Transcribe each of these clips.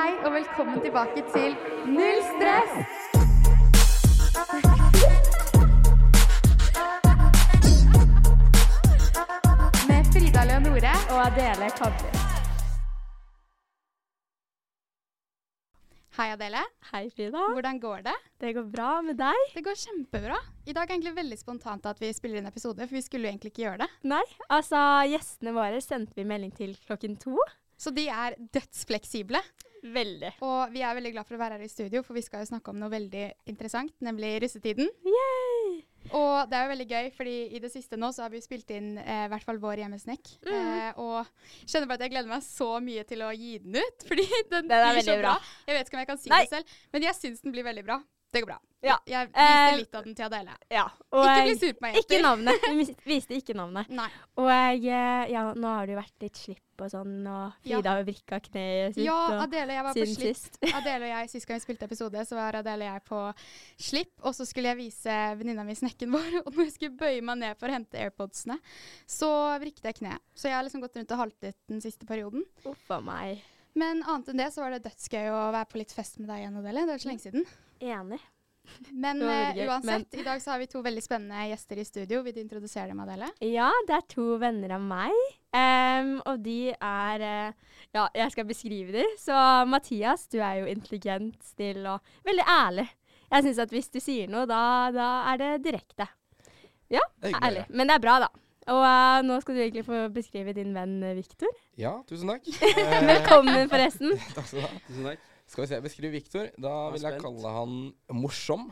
hei og velkommen tilbake til Null stress! Med Frida Leonore. Og Adele Kavli. Hei, Adele. Hei, Frida. Hvordan går det? Det går bra med deg? Det går kjempebra. I dag er egentlig veldig spontant at vi spiller inn episode, for vi skulle jo egentlig ikke gjøre det. Nei. Altså, gjestene våre sendte vi melding til klokken to. Så de er dødsfleksible. Veldig. Og vi er veldig glad for å være her i studio, for vi skal jo snakke om noe veldig interessant, nemlig russetiden. Yay! Og det er jo veldig gøy, fordi i det siste nå så har vi spilt inn eh, hvert fall vår hjemmesnekk. Mm. Eh, og kjenner bare at jeg gleder meg så mye til å gi den ut, fordi den, Den blir så bra. bra. Jeg vet ikke om jeg kan si Nei. det selv, men jeg syns den blir veldig bra. Det går bra. Ja. Jeg viste litt av den til Adele. Ja. Ikke bli sur på meg, Ikke navnet. Du viste ikke navnet. Nei. Og eh, ja, nå har det jo vært litt slipp og sånn, og. Frida har ja. vrikka kneet sitt Ja, Adele og jeg var på slipp. sist. Adele og jeg, Sist gang vi spilte episode, så var Adele og jeg på slipp. Og så skulle jeg vise venninna mi snekken vår. Og når jeg skulle bøye meg ned for å hente AirPodsene, så vrikket jeg kneet. Så jeg har liksom gått rundt og haltet den siste perioden. Uff meg. Men annet enn det så var det dødsgøy å være på litt fest med deg igjen, Adele. Det er så lenge siden. Enig. Men uh, uansett, Men. i dag så har vi to veldig spennende gjester i studio. Vil du introdusere dem, Adele? Ja, det er to venner av meg. Um, og de er uh, Ja, jeg skal beskrive dem. Så Mathias, du er jo intelligent, snill og veldig ærlig. Jeg syns at hvis du sier noe, da, da er det direkte. Ja, ærlig. Men det er bra, da. Og uh, nå skal du egentlig få beskrive din venn Viktor. Ja, tusen takk. Velkommen, forresten. takk skal du ha. Tusen takk. Skal vi se, Beskriv Viktor. Da jeg vil jeg spent. kalle han morsom.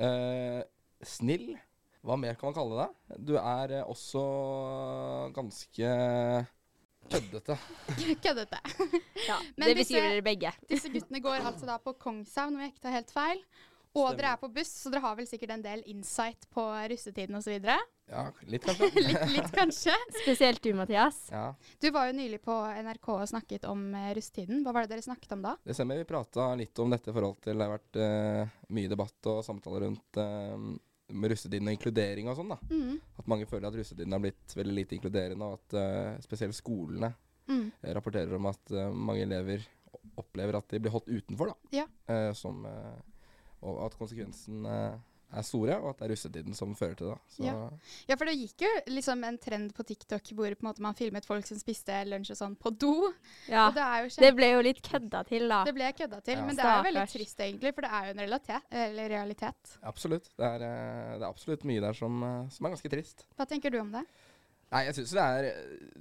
Eh, snill. Hva mer kan man kalle deg? Du er eh, også ganske køddete. Køddete. Ja, Men det disse- beskriver dere begge. Disse guttene går altså da på Kongshaug, om jeg ikke tar helt feil. Og Stemmer. dere er på buss, så dere har vel sikkert en del insight på russetiden osv. Ja, litt kanskje. litt, litt kanskje. Spesielt du, Mathias. Ja, Du var jo nylig på NRK og snakket om eh, russetiden. Hva var det dere snakket om da? det stemmer. Vi prata litt om dette i forhold til Det har vært uh, mye debatt og samtaler rundt uh, med russetiden og inkludering og sånn. da. Mm. At mange føler at russetiden har blitt veldig lite inkluderende, og at uh, spesielt skolene Mm. rapporterer om at mange elever opplever at de blir holdt utenfor. da. Ja. Eh, som, og at konsekvensen eh, er store, og at det er russetiden som fører til det. Så, Ja. Ja, for det gikk jo liksom en trend på TikTok hvor på en måte man filmet folk som spiste lunsj og sånn på do. Ja, Og det er jo det ble jo litt kødda til, da. Det ble kødda til, Ja. men det er jo veldig trist egentlig, for det er jo en realitet. Eller realitet. Absolutt. Det er, eh, det er absolutt mye der som, eh, som er ganske trist. Hva tenker du om det? Nei, jeg syns det er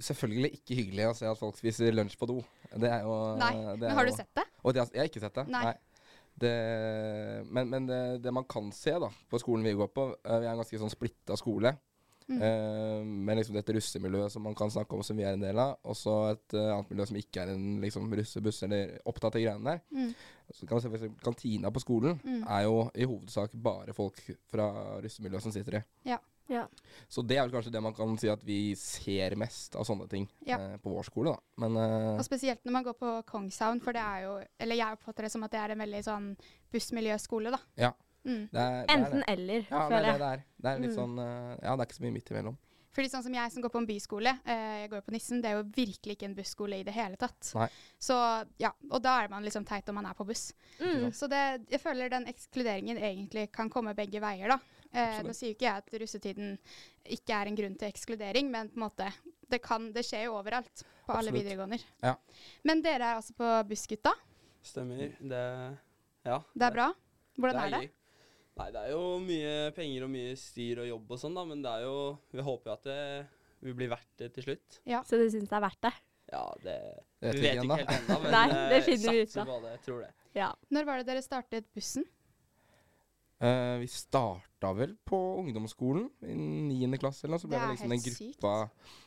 selvfølgelig ikke hyggelig å se at folk spiser lunsj på do. Det er jo Nei, det Men har har du sett det? Og det, er, jeg har ikke sett det. Nei. Det, men men det, det man kan se da, på skolen vi går på eh, Vi er en ganske sånn splitta skole. Mm. Uh, med liksom dette russemiljøet som man kan snakke om, som vi er en del av. Og så et uh, annet miljø som ikke er en liksom, russebuss eller opptatt av greiene der. Mm. Så kan man se for Kantina på skolen Mm. er jo i hovedsak bare folk fra russemiljøet som sitter i. Ja. Ja. Så det er vel kanskje det man kan si at vi ser mest av sånne ting Ja. eh, på vår skole. da. Men eh, Og spesielt når man går på Kongshavn, for det er jo Eller jeg oppfatter det som at det er en veldig sånn bussmiljøskole, da. Ja. Mm. det er, det er det. Enten eller, Ja, det er føler jeg. det er. Det er litt Mm. sånn eh, Ja, det er ikke så mye midt imellom. Fordi sånn som jeg som går på en byskole, eh, jeg går jo på Nissen, det er jo virkelig ikke en busskole i det hele tatt. Nei. Så ja, og da er man liksom teit om man er på buss. Mm. Så det, jeg føler den ekskluderingen egentlig kan komme begge veier, da. Eh, nå sier jo ikke jeg at russetiden ikke er en grunn til ekskludering, men på en måte, det, kan, det skjer jo overalt på alle videregående. Ja. Men dere er altså på Bussgutta. Stemmer. Det Ja. Det er bra. Hvordan er det? Nei, det er jo mye penger og mye styr og jobb og sånn, da, men det er jo Vi håper jo at det vil bli verdt det til slutt. Ja. Så du syns det er verdt det? Ja, det Det vet Vi vet ikke ikke helt ennå, men Nei, det eh, finner vi ut av. på det. Tror det. Ja. Når var det dere startet bussen? Eh, vi starta vel på ungdomsskolen i niende klasse eller noe. Så ble Det det, liksom den sykt.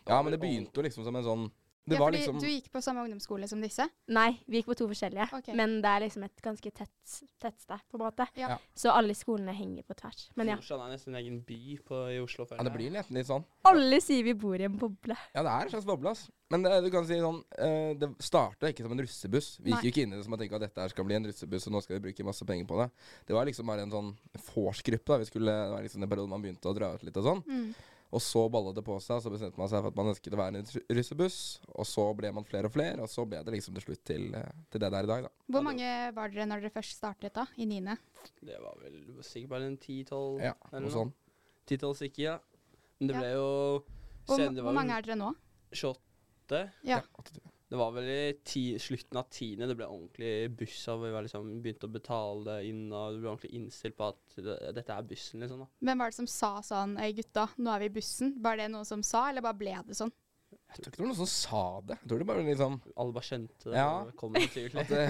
Ja, men det begynte jo liksom som en sånn Det ja, var fordi liksom du gikk på samme ungdomsskole som disse. Nei, vi gikk på to forskjellige. Okay. Men det er liksom et ganske tett tettsted, på en måte. Ja. Så alle skolene henger på tvers. Men ja. Nordstrand er nesten en egen by på, i Oslo. Før, Ja, det blir nesten litt sånn. Alle sier vi bor i en boble. Ja, det er en slags boble, ass. Men det, du kan si sånn uh, Det starta ikke som en russebuss. Vi gikk jo ikke inn i det som å tenke at dette her skal bli en russebuss, og nå skal vi bruke masse penger på det. Det var liksom bare en sånn vorsgruppe. da. Vi skulle, det var liksom den perioden man begynte å dra ut litt og sånn. Mm. Og så ballet det på seg, og så bestemte man seg for at man ønsket å være en rus- russebuss. Og så ble man flere og flere, og så ble det liksom til slutt til, eh, til det det er i dag, da. Hvor mange var dere når dere først startet, da? I niende? Det var vel sikkert bare en 10-12 Ja, eller noe sånn. 10-12 stykker, ja. Men det Ja. ble jo Hvor, sen- var hvor mange er dere nå? 28. Ja. at- Det var vel i ti, slutten av tiende det ble ordentlig buss, av vi var liksom begynte å betale det inn, og du ble ordentlig innstilt på at det, dette er bussen, liksom. da. Hvem var det som sa sånn Ei, gutta, nå er vi i bussen? Var det noen som sa, eller bare ble det sånn? Jeg tror ikke det var noen som sa det. Jeg tror det bare liksom Alle bare skjønte det. Ja. det kom naturlig. det,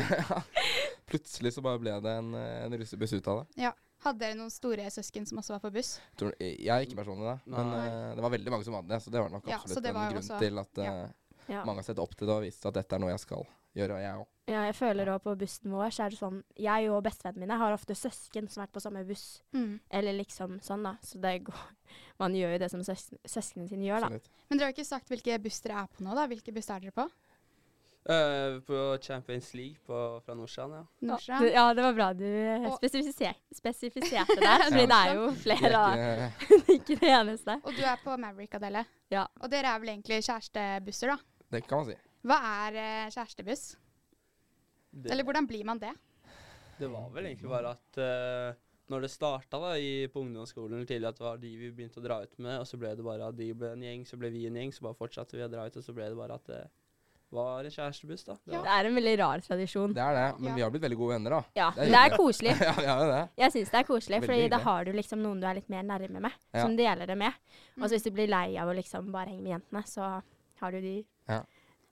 Plutselig så bare ble det en, eh, en russebuss ut av det. Ja. Hadde dere noen store søsken som også var på buss? Jeg er ikke personlig det, men eh, det var veldig mange som hadde det. Så det var nok absolutt ja, var en grunn også- til at ja. Ja. mange har sett opp til det og vist at dette er noe jeg skal gjøre, og jeg òg. ja, jeg føler òg på bussen vår, så er det sånn Jeg og bestevennene mine har ofte søsken som har vært på samme buss. Mm. Eller liksom sånn, da. Så det går Man gjør jo det som søs søsknene sine gjør, da. Men dere har ikke sagt hvilke buss dere er på nå, da? Hvilke buss er dere på? Uh, på Champions League på, fra Nordsjøen, ja. Nordsjøen? Ja, det, var bra du spesifiser spesifiserte der. Fordi det er jo flere, da. ikke, Ikke det eneste. Og du er på Maverick, Adele. Ja. Og dere er vel egentlig kjærestebusser, da? Det kan man si. Hva er eh, kjærestebuss? Det, Eller hvordan blir man det? det var vel egentlig bare at eh, når det starta da, i, på ungdomsskolen tidlig, at det var de vi begynte å dra ut med, og så ble det bare at de ble en gjeng, så ble vi en gjeng, så bare fortsatte vi å dra ut, og så ble det bare at det var en kjærestebuss, da. Det Ja. var, Det er en veldig rar tradisjon. Det er det, men Ja. vi har blitt veldig gode venner, da. Ja, Det er det er hyggelig. koselig. ja, vi har jo det. Jeg syns det er koselig, Veldig fordi da hyggelig. har du liksom noen du er litt mer nærme med, Ja. som deler det med. Og Mm. så hvis du blir lei av å liksom bare henge med jentene, så har du de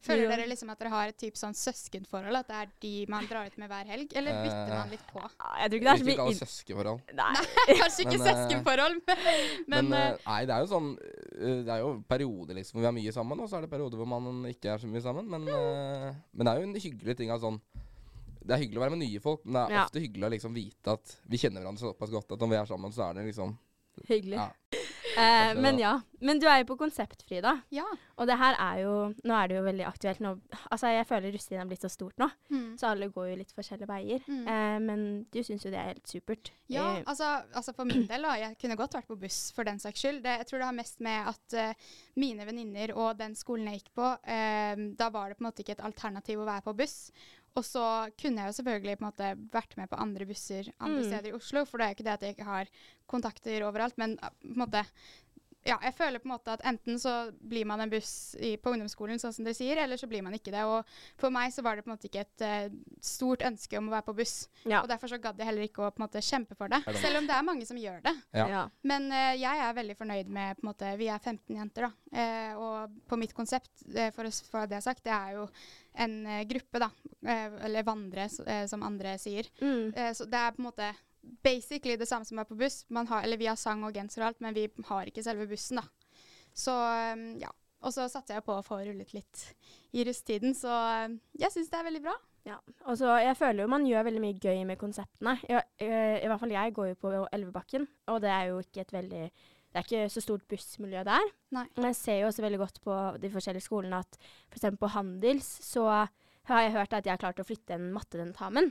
Føler dere liksom at dere har et typ sånn søskenforhold? At det er de man drar ut med hver helg? Eller bytter Eh, man litt på? Jeg tror ikke det er så mye det søskenforhold. inn... Nei. Kanskje ikke Men, eh, søskenforhold, men, Men, eh, eh, nei, det er jo sånn Det er jo perioder liksom hvor vi er mye sammen, og så er det perioder hvor man ikke er så mye sammen. Men, eh, men det er jo en hyggelig ting av sånn Det er hyggelig å være med nye folk, men det er Ja. ofte hyggelig å liksom vite at vi kjenner hverandre såpass godt at om vi er sammen, så er det liksom Hyggelig. Ja. Eh, men ja. Men du er jo på Konseptfri, da. ja. Og det her er jo Nå er det jo veldig aktuelt. Nå, altså, jeg føler russetiden er blitt så stort nå, Mm. så alle går jo litt forskjellige veier. Mm. Eh, men du syns jo det er helt supert. Ja, Eh, altså, altså for min del, da. Jeg kunne godt vært på buss for den saks skyld. Det, jeg tror det har mest med at uh, mine venninner og den skolen jeg gikk på, uh, da var det på en måte ikke et alternativ å være på buss. Og så kunne jeg jo selvfølgelig på en måte vært med på andre busser andre Mm. steder i Oslo, for det er jo ikke det at jeg ikke har kontakter overalt, men eh, på en måte ja, jeg føler på en måte at enten så blir man en buss i, på ungdomsskolen, sånn som dere sier, eller så blir man ikke det. Og for meg så var det på en måte ikke et uh, stort ønske om å være på buss. ja. Og derfor så gadd jeg heller ikke å på en måte kjempe for det. Selv om det er mange som gjør det. Ja. ja. Men uh, jeg er veldig fornøyd med på en måte, Vi er 15 jenter, da. Uh, og på mitt konsept, eh, for å jeg få det sagt, det er jo en gruppe, da. Eller vandre, som andre sier. Mm. Eh, så det er på en måte basically det samme som er på buss. Man har, eller vi har sang og genser og alt, men vi har ikke selve bussen, da. Så eh, ja. Og så satser jeg på å få rullet litt i rusttiden, så eh, jeg syns det er veldig bra. Ja, og så jeg føler jo man gjør veldig mye gøy med konseptene. I, eh, I hvert fall jeg går jo på Elvebakken, og det er jo ikke et veldig Det er ikke så stort bussmiljø der. Nei. Men jeg ser jo også veldig godt på de forskjellige skolene at f.eks. på Handels så har jeg hørt at jeg har klart å flytte en mattetentamen.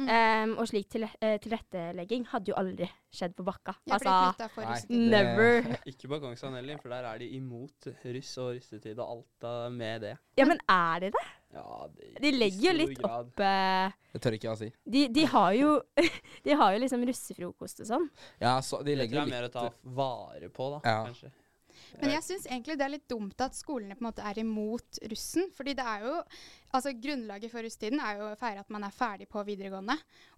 Mm. Em, og slik til, uh, tilrettelegging hadde jo aldri skjedd på Bakka. Ja, altså, nei. never. never. Ikke på Kongsvann heller, for der er de imot russ og russetid og alt av med det. Ja, men er de det? Ja, det De legger jo litt grad. opp uh, Det tør ikke jeg å si. de, de har jo De har jo liksom russefrokost og sånn. Ja, så de Det legger jo litt Det er mer å ta vare på, da, Ja. kanskje. Men jeg syns egentlig det er litt dumt at skolene på en måte er imot russen. fordi det er jo Altså Grunnlaget for russetiden er jo å feire at man er ferdig på videregående.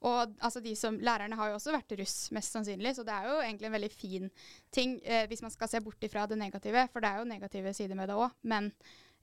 Og altså de som, Lærerne har jo også vært russ, mest sannsynlig, så det er jo egentlig en veldig fin ting eh, hvis man skal se bort ifra det negative, for det er jo negative sider med det òg. Men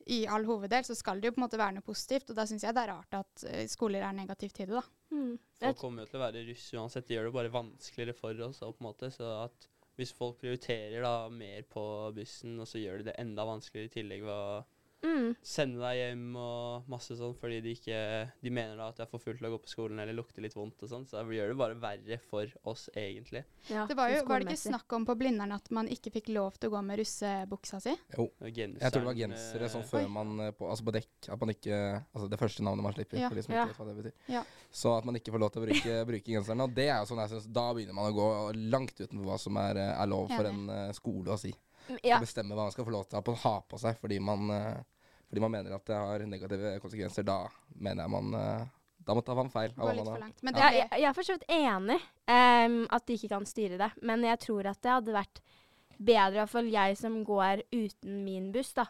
i all hoveddel så skal det jo på en måte være noe positivt, og da syns jeg det er rart at eh, skoler er negativt til det, da. Mm. Folk kommer jo til å være russ uansett. Det gjør det bare vanskeligere for oss. På en måte, så at hvis folk prioriterer da mer på bussen, og så gjør de det enda vanskeligere i tillegg ved å Mm. sende deg hjem og masse sånn, fordi de ikke De mener da at det er for fullt til å gå på skolen eller lukter litt vondt og sånn, så det gjør det bare verre for oss, egentlig. Ja, Det var jo, var det ikke snakk om på Blindern at man ikke fikk lov til å gå med russebuksa si? Jo. Genseren, Jeg tror det var gensere sånn før Oi. man eh, på, Altså på dekk. At man ikke Altså det første navnet man slipper, Ja. for de som ikke vet hva det betyr. Ja. Så at man ikke får lov til å bruke, bruke genseren. Og det er jo sånn jeg synes Da begynner man å gå langt utenfor hva som er, eh, er lov for en skole å si. Ja. å bestemme hva man skal få lov til å ha på seg fordi man, eh, fordi man mener at det har negative konsekvenser. Da mener jeg man eh, Da må man feil. Går litt for langt. Men Ja, jeg, jeg er for så vidt enig um, at de ikke kan styre det, men jeg tror at det hadde vært bedre, i hvert fall jeg som går uten min buss, da.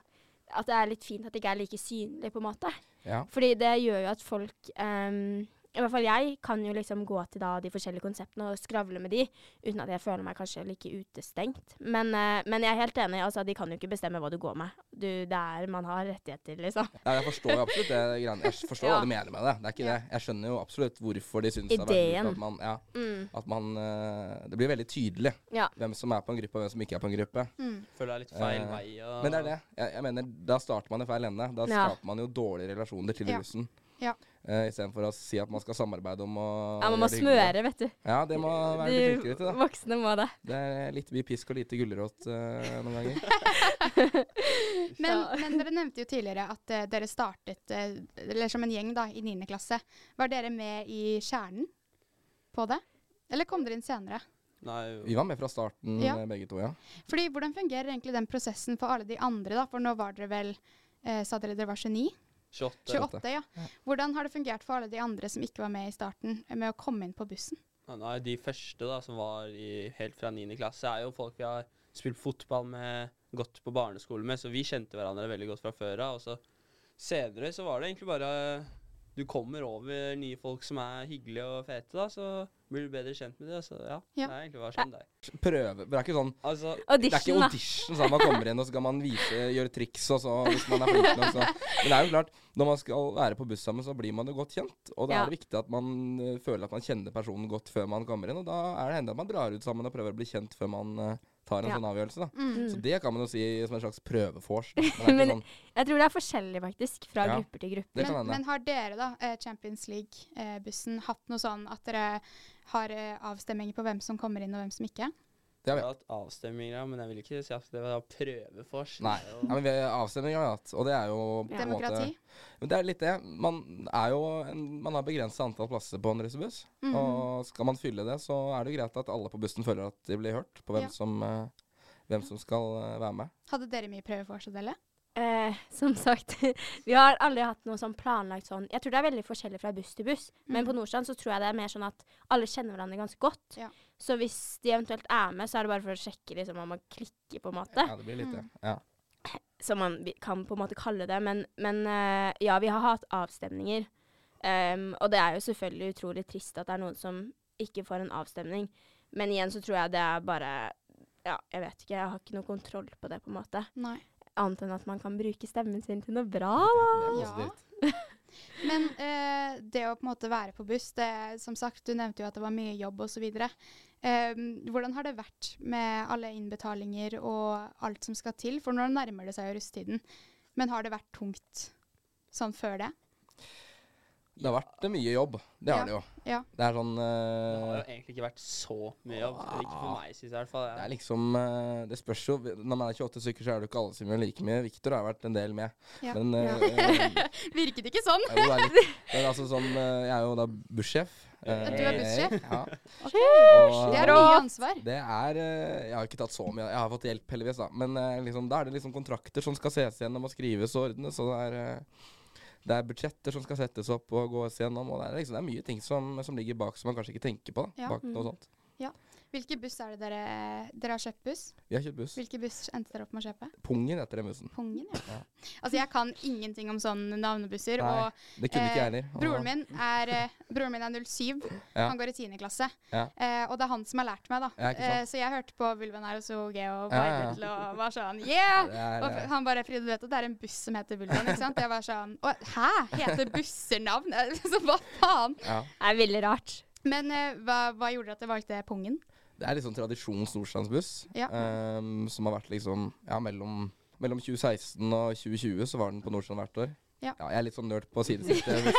At det er litt fint at det ikke er like synlig, på en måte. Ja. Fordi det gjør jo at folk em, I hvert fall jeg kan jo liksom gå til da de forskjellige konseptene og skravle med de, uten at jeg føler meg kanskje like utestengt. Men, uh, men jeg er helt enig. altså De kan jo ikke bestemme hva du går med. Du, det er Man har rettigheter, liksom. Ja, jeg forstår jo absolutt det. Jeg forstår Ja. hva du mener med det. Det er ikke Ja. det. Jeg skjønner jo absolutt hvorfor de syns det er veldig Ideen. at man, ja, Mm. at man uh, Det blir veldig tydelig Ja. hvem som er på en gruppe, og hvem som ikke er på en gruppe. mm. Føler det er litt feil uh, vei. Og Men det er det. Jeg, jeg mener, da starter man i feil ende. Da Ja. skaper man jo dårlige relasjoner til Ja. russen. Ja. Uh, Istedenfor å si at man skal samarbeide om å ja, man må smøre, vet du. Ja, det må være litt De flinkere til, da. voksne må det. Det er litt mye pisk og lite gulrot uh, noen ganger. Men, men dere nevnte jo tidligere at uh, dere startet uh, eller som en gjeng da, i 9. klasse. Var dere med i kjernen på det? Eller kom dere inn senere? Nei, Vi var med fra starten, Ja. eh, begge to, ja. Fordi Hvordan fungerer egentlig den prosessen for alle de andre? da? For nå var dere vel eh, Sa dere dere var 29? 28. 28, ja. Hvordan har det fungert for alle de andre som ikke var med i starten, eh, med å komme inn på bussen? Ja, nei, de første da, som var i, helt fra 9. klasse, er jo folk vi har spilt fotball med, gått på barneskole med, så vi kjente hverandre veldig godt fra før av. Og så senere så var det egentlig bare Du kommer over nye folk som er hyggelige og fete, da, så blir du bedre kjent med dem. Så ja, Ja. det er egentlig bare sånn det er. Prøve. Det er ikke sånn Altså, Det er ikke Audition, da. audition, man kommer inn og så skal man vise, gjøre triks og så, hvis man er flink nok. Så. Men det er jo klart, når man skal være på buss sammen, så blir man jo godt kjent. Og da Ja. er det viktig at man eh, føler at man kjenner personen godt før man kommer inn. Og da er det hende at man drar ut sammen og prøver å bli kjent før man eh, tar en Ja. sånn avgjørelse. da. Mm. Så det kan man jo si som en slags prøvefors. Men sånn, Jeg tror det er forskjellig, faktisk, fra Ja. grupper til grupper. Men, men har dere, da, eh, Champions League-bussen, hatt noe sånn at dere har eh, avstemminger på hvem som kommer inn og hvem som ikke? Det har vi vi. har hatt avstemninger, men jeg vil ikke si at det var prøvefors. Nei. Er Ja, men vi avstemning har vi hatt, og det er jo på en måte Demokrati? Men det er litt det. Man er jo en, Man har begrensa antall plasser på en russebuss. mm. Og skal man fylle det, så er det jo greit at alle på bussen føler at de blir hørt på hvem, Ja. som, eh, hvem som skal eh, være med. Hadde dere mye prøvefors, Adele? Eh, som sagt, vi har aldri hatt noe sånn planlagt sånn. Jeg tror det er veldig forskjellig fra buss til buss. Men på Mhm. Nordstrand så tror jeg det er mer sånn at alle kjenner hverandre ganske godt. Ja. Så hvis de eventuelt er med, så er det bare for å sjekke liksom, om man klikker, på en måte. Ja, det blir litt det. Mm. Ja. Som man kan på en måte kalle det. Men, men uh, ja, vi har hatt avstemninger. Um, og det er jo selvfølgelig utrolig trist at det er noen som ikke får en avstemning. Men igjen så tror jeg det er bare Ja, jeg vet ikke. Jeg har ikke noe kontroll på det, på en måte. Nei. Annet enn at man kan bruke stemmen sin til noe bra. Da. Ja. Men eh, det å på en måte være på buss, det, som sagt, du nevnte jo at det var mye jobb osv. Eh, hvordan har det vært med alle innbetalinger og alt som skal til? For nå nærmer det seg jo russetiden. Men har det vært tungt sånn før det? Det har vært eh, mye jobb. Det har Ja. det jo. Ja. Det er sånn Det har jo egentlig ikke vært så mye jobb. Ikke for meg, syns jeg i hvert fall. Det er liksom uh, Det spørs jo Når man er 28 stykker, så er det jo ikke alle som gjør like mye. Victor har vært en del med. Ja. Men Ja. eh, Virket ikke sånn! jo, det er litt, men altså sånn Jeg er jo da bussjef. Du er bussjef? Ja. Ok. Og- Det er mye ansvar. Det er Jeg har ikke tatt så mye. Jeg har fått hjelp, heldigvis, da. Men liksom, da er det liksom kontrakter som skal ses gjennom og skrives og ordnes. så det er, det er budsjetter som skal settes opp og gås gjennom. Og det er, liksom, det er mye ting som, som ligger bak som man kanskje ikke tenker på. Da, Ja. bak noe Mm. sånt. Hvilke buss er det dere Dere har kjøpt buss? Vi har kjøpt buss. Hvilke buss endte dere opp med å kjøpe? Pungen heter den bussen. Pungen, ja. Ja. Altså, jeg kan ingenting om sånne navnebusser. Nei, Og Det kunne ikke jeg Eh, heller. Broren min er, eh, broren min er 07. Ja. Han går i 10. klasse. Ja. Eh, og det er han som har lært meg, da. Ja. Eh, så jeg hørte på Vulven er så OG og ja. Og var sånn Yeah! Det er, Og eh, han bare Fride, du vet at det er en buss som heter Vulven, ikke sant? Jeg var sånn Å, hæ? Heter busser navn? Så hva faen? ja. Det er veldig rart. Men eh, hva, hva gjorde at dere valgte Pungen? Det er litt sånn tradisjons Nordstrandsbuss. Ja. um, som har vært liksom Ja, mellom, mellom 2016 og 2020 så var den på Nordstrand hvert år. Ja. jeg er litt sånn nerd på sidestiltet.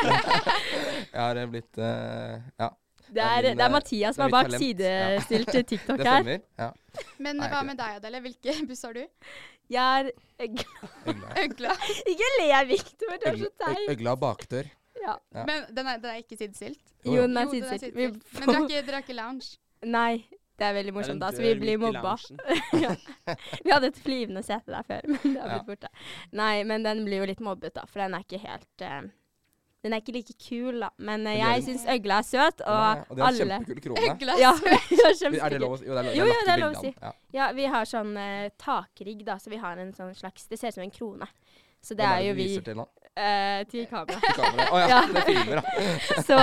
jeg har eh, blitt uh, Ja, Det er det er eh, Mathias som er bak sidestilt. Ja. til TikTok her. Ja, Men Nei, hva med deg, Adele? Hvilke buss har du? Jeg er øgla. øgla. Øgla. Ikke le, Victor. Du er så teit. øgla bakdør. Ja. Ja. Men den er, den er ikke sidestilt? Jo, den er er sidestilt. Men dere har ikke, ikke lounge? Nei, Det er veldig Det er morsomt, da, så vi blir mobba. ja. Vi hadde et flyvende sete der før, men det har Ja. blitt borte. Nei, men den blir jo litt mobbet, da, for den er ikke helt uh, Den er ikke like kul, da. Men eh, det er jeg syns øgla er søt, og, Nei, og det er alle kjempekule kroner. Øgla Ja, søt. ja, Er det kjempekul. lov å si? Jo, det er lov, Jo, jo, det er lov å si. Ja. Ja, vi har sånn uh, takrigg, da, så vi har en sånn slags Det ser ut som en krone. Så det det er jo du vi viser til nå? Eh, til kamera. Til kamera. Å ja, Ja. det filmer, da. Så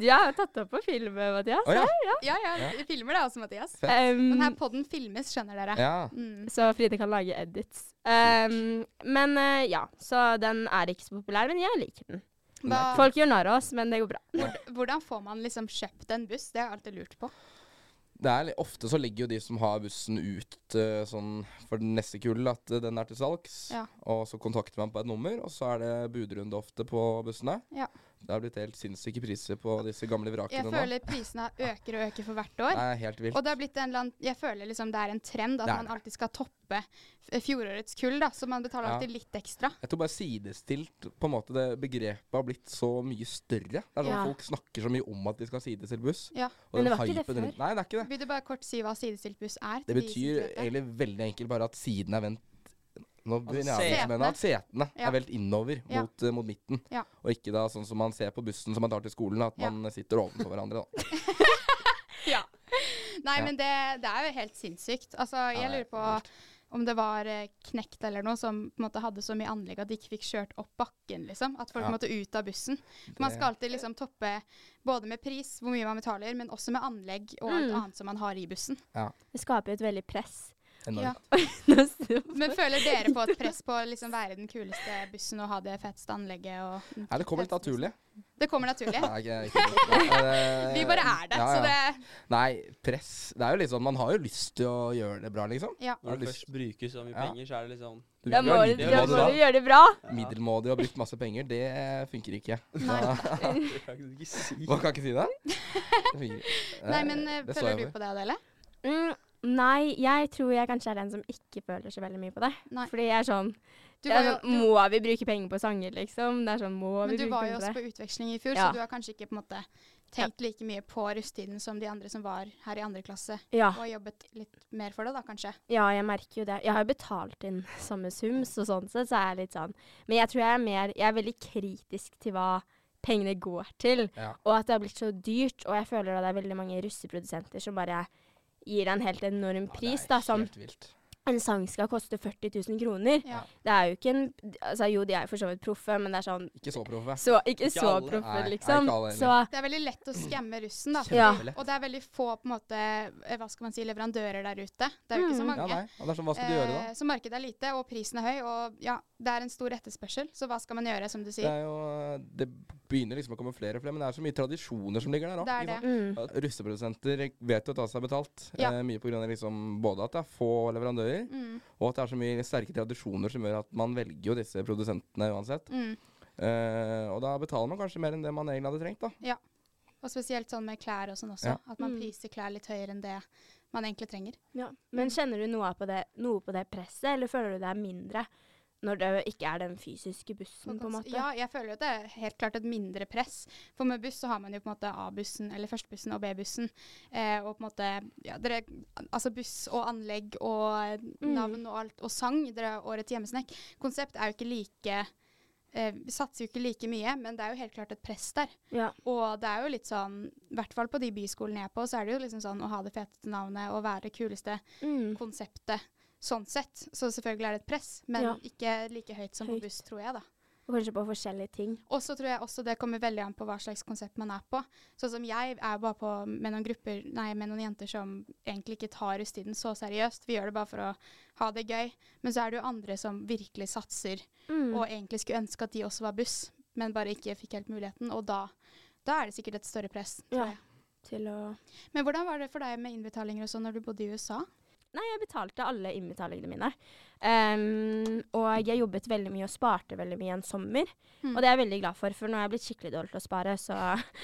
du har jo tatt opp på film, Mathias. Oh, ja. Ja, ja, vi filmer det også, Mathias. Um, Denne podden filmes, skjønner dere. ja. Mm. så Fride kan lage edits. Um, men uh, ja, så den er ikke så populær, men jeg liker den. Hva, Folk gjør narr av oss, men det går bra. hvordan får man liksom kjøpt en buss? Det har jeg alltid lurt på. Det er, ofte så legger jo de som har bussen ut uh, sånn for den neste kull at uh, den er til salgs. Ja. Og så kontakter man på et nummer, og så er det budrunde ofte på bussene. Ja. Det har blitt helt sinnssyke priser på disse gamle vrakene nå. føler prisene øker og øker for hvert Det år. er helt vilt. Og det har blitt en eller annen, jeg føler liksom det er en trend at man alltid skal toppe fjorårets kull, da. Så man betaler Ja. alltid litt ekstra. Jeg tror bare sidestilt på en måte det begrepet har blitt så mye større. Det er sånn Ja. Folk snakker så mye om at de skal ha sidestilt buss. Ja. Og Men det var ikke det før. Nei, det er ikke det. Vil du bare kort si hva sidestilt buss er? Det betyr det? egentlig veldig enkelt bare at siden er vendt Nå Altså, begynner jeg å med at setene Ja. er velt innover Ja. mot, uh, mot midten. Ja. Og ikke da sånn som man ser på bussen som man tar til skolen, at Ja. man sitter ovenfor hverandre. Da. Ja. Nei, Ja. men det, det er jo helt sinnssykt. Altså, jeg er lurer på om det var eh, Knekt eller noe som på en måte hadde så mye anlegg at de ikke fikk kjørt opp bakken, liksom. At folk Ja. måtte ut av bussen. For man skal alltid liksom toppe både med pris, hvor mye man betaler, men også med anlegg og alt Mm. annet som man har i bussen. Det skaper jo et veldig press. Enormt. Ja. Men føler dere på et press på å liksom være den kuleste bussen og ha det feteste anlegget og Nei, det kommer litt naturlig. Det kommer naturlig. Nei, ikke, ikke, Vi bare er det, ja, så det Nei, press Det er jo litt sånn Man har jo lyst til å gjøre det bra, liksom. Ja. Når du først bruker så mye Ja. penger, så er det litt sånn Du Da må du, du, må du gjøre det bra. ja. Middelmådig og brukt masse penger, det funker ikke. Nei. Kan ikke si. man kan ikke si det? det. Nei, men eh, det føler du på det, Adele? Mm, nei, jeg tror jeg kanskje er den som ikke føler så veldig mye på det. Nei. Fordi jeg er sånn, var er jo, sånn du, Må vi bruke penger på sanger, liksom? Det er sånn, må vi bruke penger på det? men du var jo også på utveksling i fjor, Ja. så du har kanskje ikke på en måte tenkt like mye på rusttiden som de andre som var her i andre klasse, Ja, og jobbet litt mer for det, da, kanskje. ja, jeg merker jo det. Jeg har jo betalt inn samme sum, så sånn sett så er jeg litt sånn Men jeg tror jeg er mer Jeg er veldig kritisk til hva pengene går til, Ja. og at det har blitt så dyrt. Og jeg føler at det er veldig mange russeprodusenter som bare gir en helt enorm pris, da, som Helt vilt. En sang skal koste 40 000 kroner. Ja. Det er jo ikke en Altså jo, de er for så vidt proffe, men det er sånn Ikke så proffe. så, Ikke, Ikke så alle. Proffe, nei, liksom. ikke alle så Det er veldig lett å skamme russen, da. Ja. Og det er veldig få på en måte, eh, hva skal man si, leverandører der ute. Det er jo ikke så Mm. mange. Ja, nei. Og det er sånn, hva skal du gjøre da? Eh, Så markedet er lite, og prisen er høy, og ja, det er en stor etterspørsel. Så hva skal man gjøre, som du Det sier? er jo Det begynner liksom å komme flere og flere, men det er så mye tradisjoner som ligger der òg. Det det. mm. Russeprodusenter vet jo å ta seg betalt. Ja. Eh, mye pga. Liksom både at det er få leverandører, Mm, og at det er så mye sterke tradisjoner som gjør at man velger jo disse produsentene uansett. mm. Eh, og da betaler man kanskje mer enn det man egentlig hadde trengt. da. Og spesielt sånn med klær og sånn også. Ja. At man Mm. priser klær litt høyere enn det man egentlig trenger. Ja. Men kjenner du noe på, det, noe på det presset, eller føler du det er mindre når det ikke er den fysiske bussen, på en måte? Ja, jeg føler jo at det er helt klart et mindre press. For med buss så har man jo på en måte A-bussen, eller førstebussen og B-bussen. Eh, og på en måte ja, dere, Altså buss og anlegg og Mm. navn og alt, og sang. Dere har årets hjemmesnekk. Konsept er jo ikke like eh, Vi satser jo ikke like mye, men det er jo helt klart et press der. Ja. Og det er jo litt sånn, i hvert fall på de byskolene jeg er på, så er det jo liksom sånn å ha det feteste navnet og være det kuleste Mm. konseptet sånn sett. Så selvfølgelig er det et press, men Ja. ikke like høyt som Høyt. på buss, tror jeg, da. Og kanskje på forskjellige ting. Og så tror jeg også det kommer veldig an på hva slags konsept man er på. Sånn som jeg er bare på med noen grupper, nei, med noen jenter som egentlig ikke tar rusttiden så seriøst. Vi gjør det bare for å ha det gøy. Men så er det jo andre som virkelig satser, Mm. og egentlig skulle ønske at de også var buss, men bare ikke fikk helt muligheten. Og da, da er det sikkert et større press, tror Ja. jeg. Til å Men hvordan var det for deg med innbetalinger og sånn når du bodde i USA? Nei, jeg betalte alle innbetalingene mine. Um, og jeg jobbet veldig mye og sparte veldig mye en sommer. Mm. Og det er jeg veldig glad for, for nå er jeg blitt skikkelig dårlig til å spare, så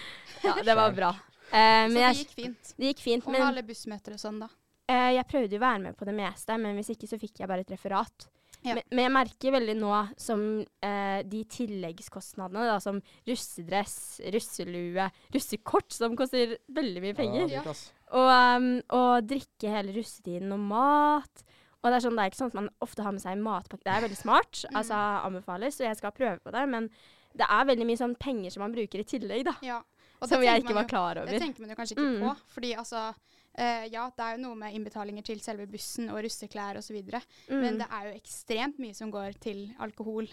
ja, det var bra. Eh, Så det gikk fint. det gikk fint. Og med Men alle bussmøter og sånn, da. Uh, jeg prøvde jo å være med på det meste, men hvis ikke så fikk jeg bare et referat. Ja. Men, men jeg merker veldig nå som eh, de tilleggskostnadene, da, som russedress, russelue, russekort, som koster veldig mye penger. Ja. Og, um, og drikke hele russetiden og mat. Og det er sånn, det er ikke sånn at man ofte har med seg matpakke. Det er veldig smart, Mm. altså anbefales, og jeg skal prøve på det. Men det er veldig mye sånn penger som man bruker i tillegg, da. Ja. Og som jeg ikke var jo- klar Det tenker man jo kanskje ikke Mm. på. Fordi altså uh, Ja, det er jo noe med innbetalinger til selve bussen og russeklær osv. Men Mm. det er jo ekstremt mye som går til alkohol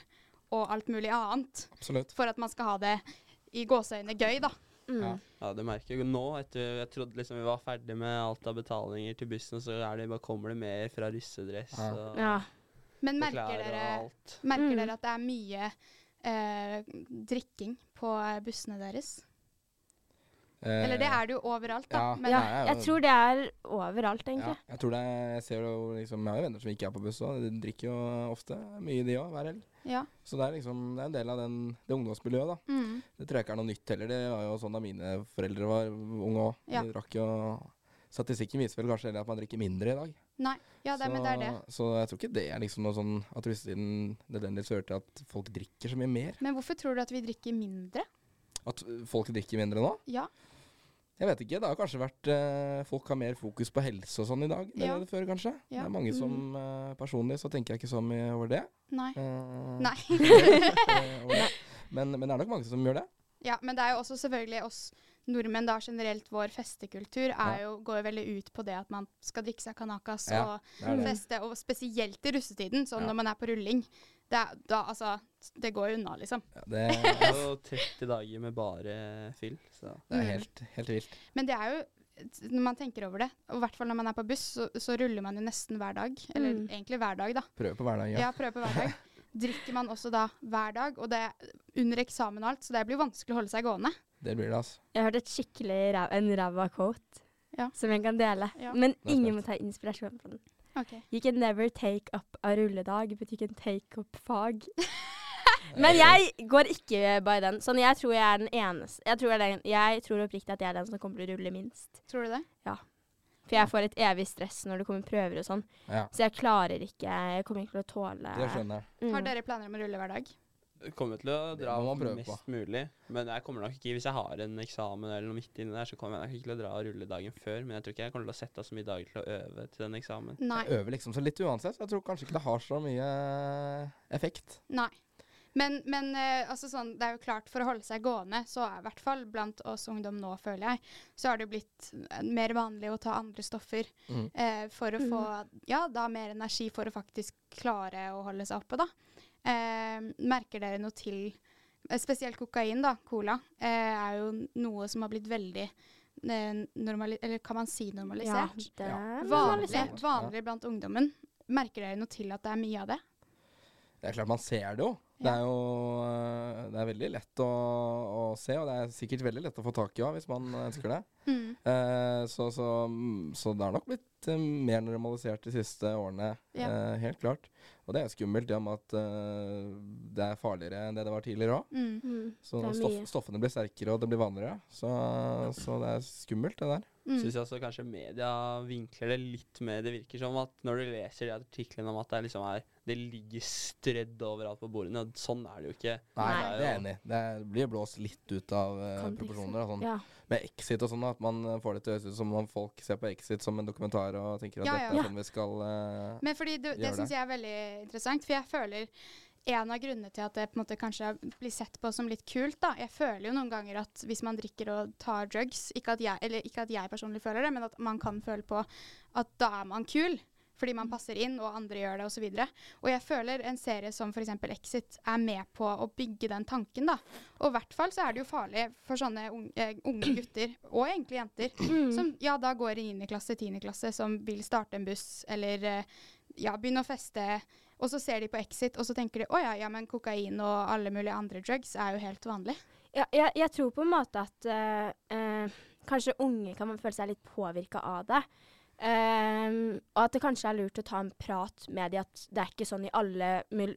og alt mulig annet. Absolutt. For at man skal ha det i gåseøyne gøy, da. Mm. Ja. Ja, det merker jeg jo nå. Etter, jeg trodde liksom vi var ferdig med alt av betalinger til bussen, så er det, bare kommer det mer fra russedress Ja. og, ja. Men merker dere, alt. merker Mm. dere at det er mye eh, drikking på bussene deres? Eller det er det jo overalt, da. ja. Men ja. er Jeg tror det er overalt, Ja, egentlig. jeg tror det er, jeg ser jo liksom, jeg har jo venner som ikke er på buss òg. De drikker jo ofte. Mye de òg, hver helg. ja. Så det er liksom det er en del av den, det ungdomsmiljøet, da. Mm. Det tror jeg ikke er noe nytt heller. Det var jo sånn da mine foreldre var unge òg. Ja. De drakk jo Statistikken viser vel kanskje heller at man drikker mindre i dag. Nei. Ja, det, så, men det er det. så jeg tror ikke det er liksom noe sånn at russetiden nødvendigvis fører til at folk drikker så mye mer. Men hvorfor tror du at vi drikker mindre? At folk drikker mindre nå? Ja. Jeg vet ikke. Det har kanskje vært eh, Folk har mer fokus på helse og sånn i dag enn Ja. det før, kanskje. Det er mange som eh, Personlig så tenker jeg ikke så mye over det. Nei. Uh, Nei. over det. men, men det er nok mange som gjør det. Ja, men det er jo også selvfølgelig oss nordmenn da generelt, vår festekultur er jo, går jo veldig ut på det at man skal drikke seg kanakas Ja, og Det det. feste, og spesielt i russetiden, sånn Ja. når man er på rulling. Det, da, altså, det går jo unna, liksom. Ja, det, er jo 30 dager med bare fyll, så det er Mm. helt, helt vilt. Men det er jo, når man tenker over det, og i hvert fall når man er på buss, så, så ruller man jo nesten hver dag. Eller Mm. egentlig hver dag, da. Prøver på hverdagen. Ja, Ja. prøver på hver dag. Drikker man også da hver dag, og det er under eksamen og alt, så det blir vanskelig å holde seg gående. Det blir det, altså. Jeg har hørt et skikkelig ræv, en ræva quote Ja. som jeg kan dele. Ja. Men ingen må ta inspirasjon fra den. Ok. You can never take up a rulledag, but you can take up fag. Men jeg går ikke by den. Sånn, jeg tror jeg er den eneste Jeg tror, jeg er den, jeg tror oppriktig at jeg er den som kommer til å rulle minst. Tror du det? Ja. For jeg får et evig stress når det kommer prøver og sånn. Ja, Så jeg klarer ikke Jeg kommer ikke til å tåle det skjønner jeg. Mm. Har dere planer om å rulle hver dag? Kommer til å dra mest på. mulig. Men jeg kommer nok ikke, hvis jeg har en eksamen eller noe midt inni der, så kommer jeg nok ikke til å dra og rulle dagen før. Men jeg tror ikke jeg kommer til å sette av så mye dager til å øve til den eksamen. Nei. Jeg øver liksom så litt uansett. Jeg tror kanskje ikke det har så mye effekt. Nei. Men, men eh, altså sånn, det er jo klart, for å holde seg gående, så er i hvert fall blant oss ungdom nå, føler jeg, så har det blitt eh, mer vanlig å ta andre stoffer Mm. eh, for å få ja, da mer energi for å faktisk klare å holde seg oppe, da. Eh, merker dere noe til eh, Spesielt kokain, da, cola, eh, er jo noe som har blitt veldig Eller kan man si Ja, normalisert? det Ja. er Vanlig, vanlig blant ungdommen. Merker dere noe til at det er mye av det? Det er klart man ser det jo. Det er jo øh, det er veldig lett å, å se, og det er sikkert veldig lett å få tak i òg, hvis man ønsker det. Mm. Eh, så, så, mm, så det har nok blitt eh, mer normalisert de siste årene, Ja. eh, helt klart. Og det er skummelt det med at eh, det er farligere enn det det var tidligere òg. Mm. Mm. Så stoff, stoffene blir sterkere, og det blir vanligere. Så, så det er skummelt, det der. Mm. Syns jeg også kanskje media vinkler det litt mer. Det virker som at når du leser de artiklene om at det liksom er Det ligger strødd overalt på bordene, og sånn er det jo ikke. Nei, Nei. det er jeg enig i. Det er- blir blåst litt ut av uh, proporsjoner. Sånn. Ja. Med Exit og sånn, at man får det til å høres ut som om folk ser på Exit som en dokumentar og tenker at Ja, dette ja. er sånn vi skal uh, Men fordi du, det det syns jeg er veldig interessant, for jeg føler en av grunnene til at det på en måte kanskje blir sett på som litt kult, da Jeg føler jo noen ganger at hvis man drikker og tar drugs Ikke at jeg, eller ikke at jeg personlig føler det, men at man kan føle på at da er man kul. Fordi man passer inn, og andre gjør det, osv. Og, og jeg føler en serie som f.eks. Exit er med på å bygge den tanken, da. Og i hvert fall så er det jo farlig for sånne unge, eh, unge gutter, og egentlig jenter, Mm. som ja, da går i 9. klasse, 10. klasse, som vil starte en buss, eller eh, ja, begynne å feste. Og så ser de på Exit, og så tenker de å ja, ja, men kokain og alle mulige andre drugs er jo helt vanlig. Ja, jeg, jeg tror på en måte at eh, kanskje unge kan føle seg litt påvirka av det. Um, og at det kanskje er lurt å ta en prat med de at det er ikke sånn i alle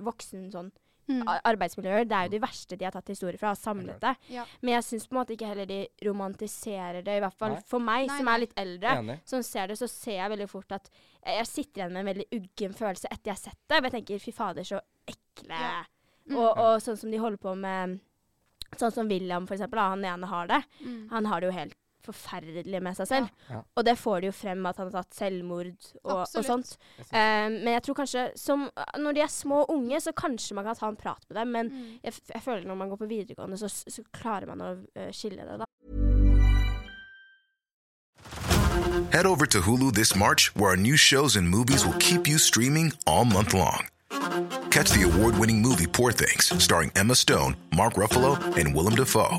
voksen sånn Mm. arbeidsmiljøer. Det er jo de verste de har tatt historier fra og samlet det. Ja. Men jeg syns på en måte ikke heller de romantiserer det, i hvert fall Nei. for meg Nei, som er litt eldre. Enig. Som ser det, så ser jeg veldig fort at jeg sitter igjen med en veldig uggen følelse etter jeg har sett det. Men jeg tenker fy fader, så ekle. Ja. Mm. Og, og sånn som de holder på med Sånn som William, for eksempel. Da, han ene har det. Mm. Han har det jo helt forferdelig med seg selv. Ja. Ja. Og det får de jo frem at han har tatt selvmord og, og sånt. Eh, men jeg tror kanskje som, Når de er små og unge, så kanskje man kan ta en prat med dem. Men Mm. jeg, jeg føler når man går på videregående, så, så klarer man å uh, skille det, da. Head over to Hulu this March, where our new shows and movies will keep you streaming all month long. Catch the award winning movie Poor Things, starring Emma Stone, Mark Ruffalo, and Willem Dafoe.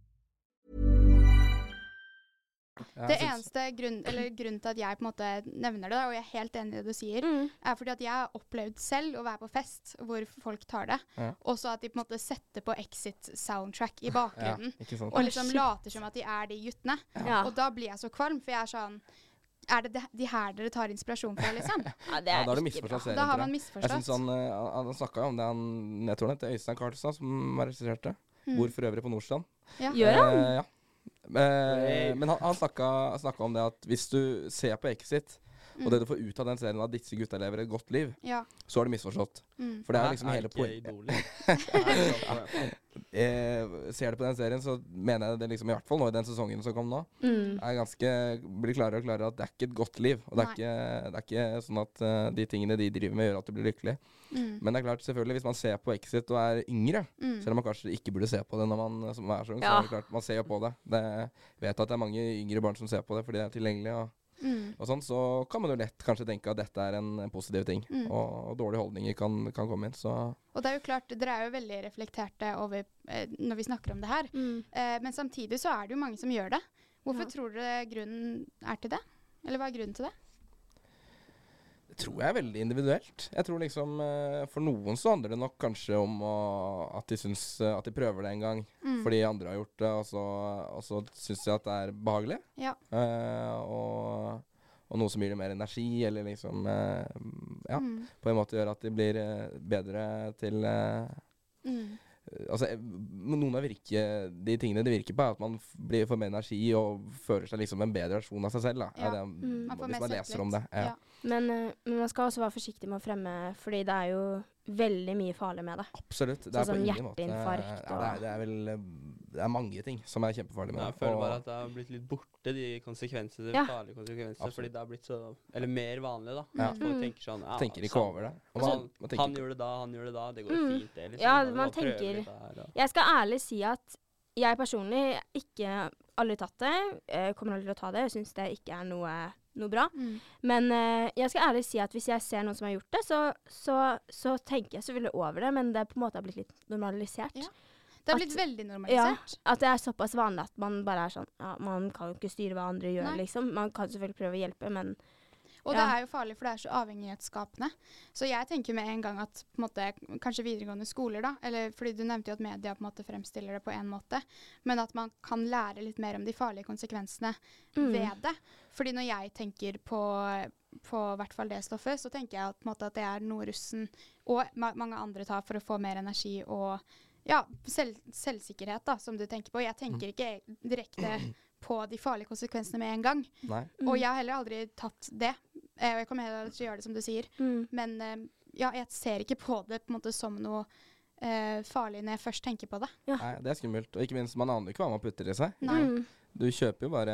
Det eneste grunn, eller grunnen til at jeg på en måte nevner det, og jeg er helt enig i det du sier, Mm. er fordi at jeg har opplevd selv å være på fest hvor folk tar det, Ja. og så at de på en måte setter på Exit-soundtrack i bakgrunnen, ja, og liksom later som at de er de guttene. Ja. Og da blir jeg så kvalm, for jeg er sånn Er det de, de her dere tar inspirasjon fra, liksom? Ja, det Ja, er da har du ikke bra. misforstått serien. Da har man misforstått. Jeg synes han, eh, han, han snakka jo om det, han, jeg til Øystein Karlstad, som var regissert det. Mm. Bor for øvrig på Nordstrand. Ja. Gjør han? Eh, ja. Eh, men han, han snakka, snakka om det at hvis du ser på Exit, Mm. og det du får ut av den serien, at disse gutta lever et godt liv, Ja. så har du misforstått. Mm. For det er liksom hele poenget. Så- Eh, ser du på den serien, så mener jeg det liksom, i hvert fall nå i den sesongen som kom nå, Mm. er ganske, blir klarere og klarere at det er ikke et godt liv. Og det er, ikke, det er ikke sånn at uh, de tingene de driver med, gjør at du blir lykkelig. Mm. Men det er klart, selvfølgelig, hvis man ser på Exit og er yngre, Mm. selv om man kanskje ikke burde se på det når man som er så ung, så er det klart, man ser jo på det. det. Vet at det er mange yngre barn som ser på det fordi det er tilgjengelig, og, Mm. og sånn, så kan man jo lett kanskje tenke at dette er en, en positiv ting. Mm. Og, og dårlige holdninger kan, kan komme inn. Så Og det er jo klart, dere er jo veldig reflekterte over eh, når vi snakker om det her. Mm. Eh, men samtidig så er det jo mange som gjør det. Hvorfor Ja. tror dere grunnen er til det? Eller hva er grunnen til det? Tror jeg er veldig individuelt. Jeg tror liksom eh, For noen så handler det nok kanskje om å, at de syns eh, At de prøver det en gang Mm. fordi andre har gjort det, og så, og så syns de at det er behagelig. Ja. Eh, og, og noe som gir dem mer energi, eller liksom eh, Ja, Mm. på en måte gjør at de blir eh, bedre til eh, Mm. Altså, eh, noen av virke, de tingene det virker på, er at man blir, får mer energi og føler seg liksom en bedre versjon av seg selv. Da. Ja. Det, Mm. Man får hvis man leser om det. Ja. Ja. Men, eh, men man skal også være forsiktig med å fremme, fordi det er jo veldig mye farlig med det. Absolutt. Det Sånn er på som ingen måte hjerteinfarkt ja, det, er, det er vel eh, Det er mange ting som er kjempefarlige med Jeg føler bare at det har blitt litt borte, de konsekvensene, de Ja. farlige konsekvensene. Absolutt. Fordi det har blitt så Eller mer vanlig, da. Ja. At folk Mm. tenker sånn ja, tenker ikke samme. over det. Man, man tenker han gjorde det da, han gjorde det da. Det går Mm. fint, det. Liksom. Ja, man, man tenker- her, Jeg skal ærlig si at jeg personlig ikke aldri tatt det. Jeg kommer aldri til å ta det. Jeg syns det ikke er noe, noe bra. Mm. Men uh, jeg skal ærlig si at hvis jeg ser noen som har gjort det, så, så, så tenker jeg selvfølgelig over det, men det på en måte har blitt litt normalisert. Ja. Det har blitt veldig normalisert. At det er såpass vanlig at man bare er sånn Ja, man kan jo ikke styre hva andre gjør, Nei. liksom. Man kan selvfølgelig prøve å hjelpe, men Og Ja. det er jo farlig, for det er så avhengighetsskapende. Så jeg tenker med en gang at på en måte, kanskje videregående skoler, da, eller fordi du nevnte jo at media på en måte fremstiller det på en måte, men at man kan lære litt mer om de farlige konsekvensene Mm. ved det. Fordi når jeg tenker på på hvert fall det stoffet, så tenker jeg at, måte, at det er noe russen og ma mange andre tar for å få mer energi og ja, selv selvsikkerhet, da, som du tenker på. Jeg tenker ikke direkte på de farlige konsekvensene med en gang. Nei. Og jeg har heller aldri tatt det. Eh, og jeg kommer heller til å gjøre det som du sier. mm. Men eh, ja, jeg ser ikke på det på en måte som noe eh, farlig når jeg først tenker på det. Nei, det er skummelt. Og ikke minst, man aner ikke hva man putter i seg. Nei. Mm. Du kjøper jo bare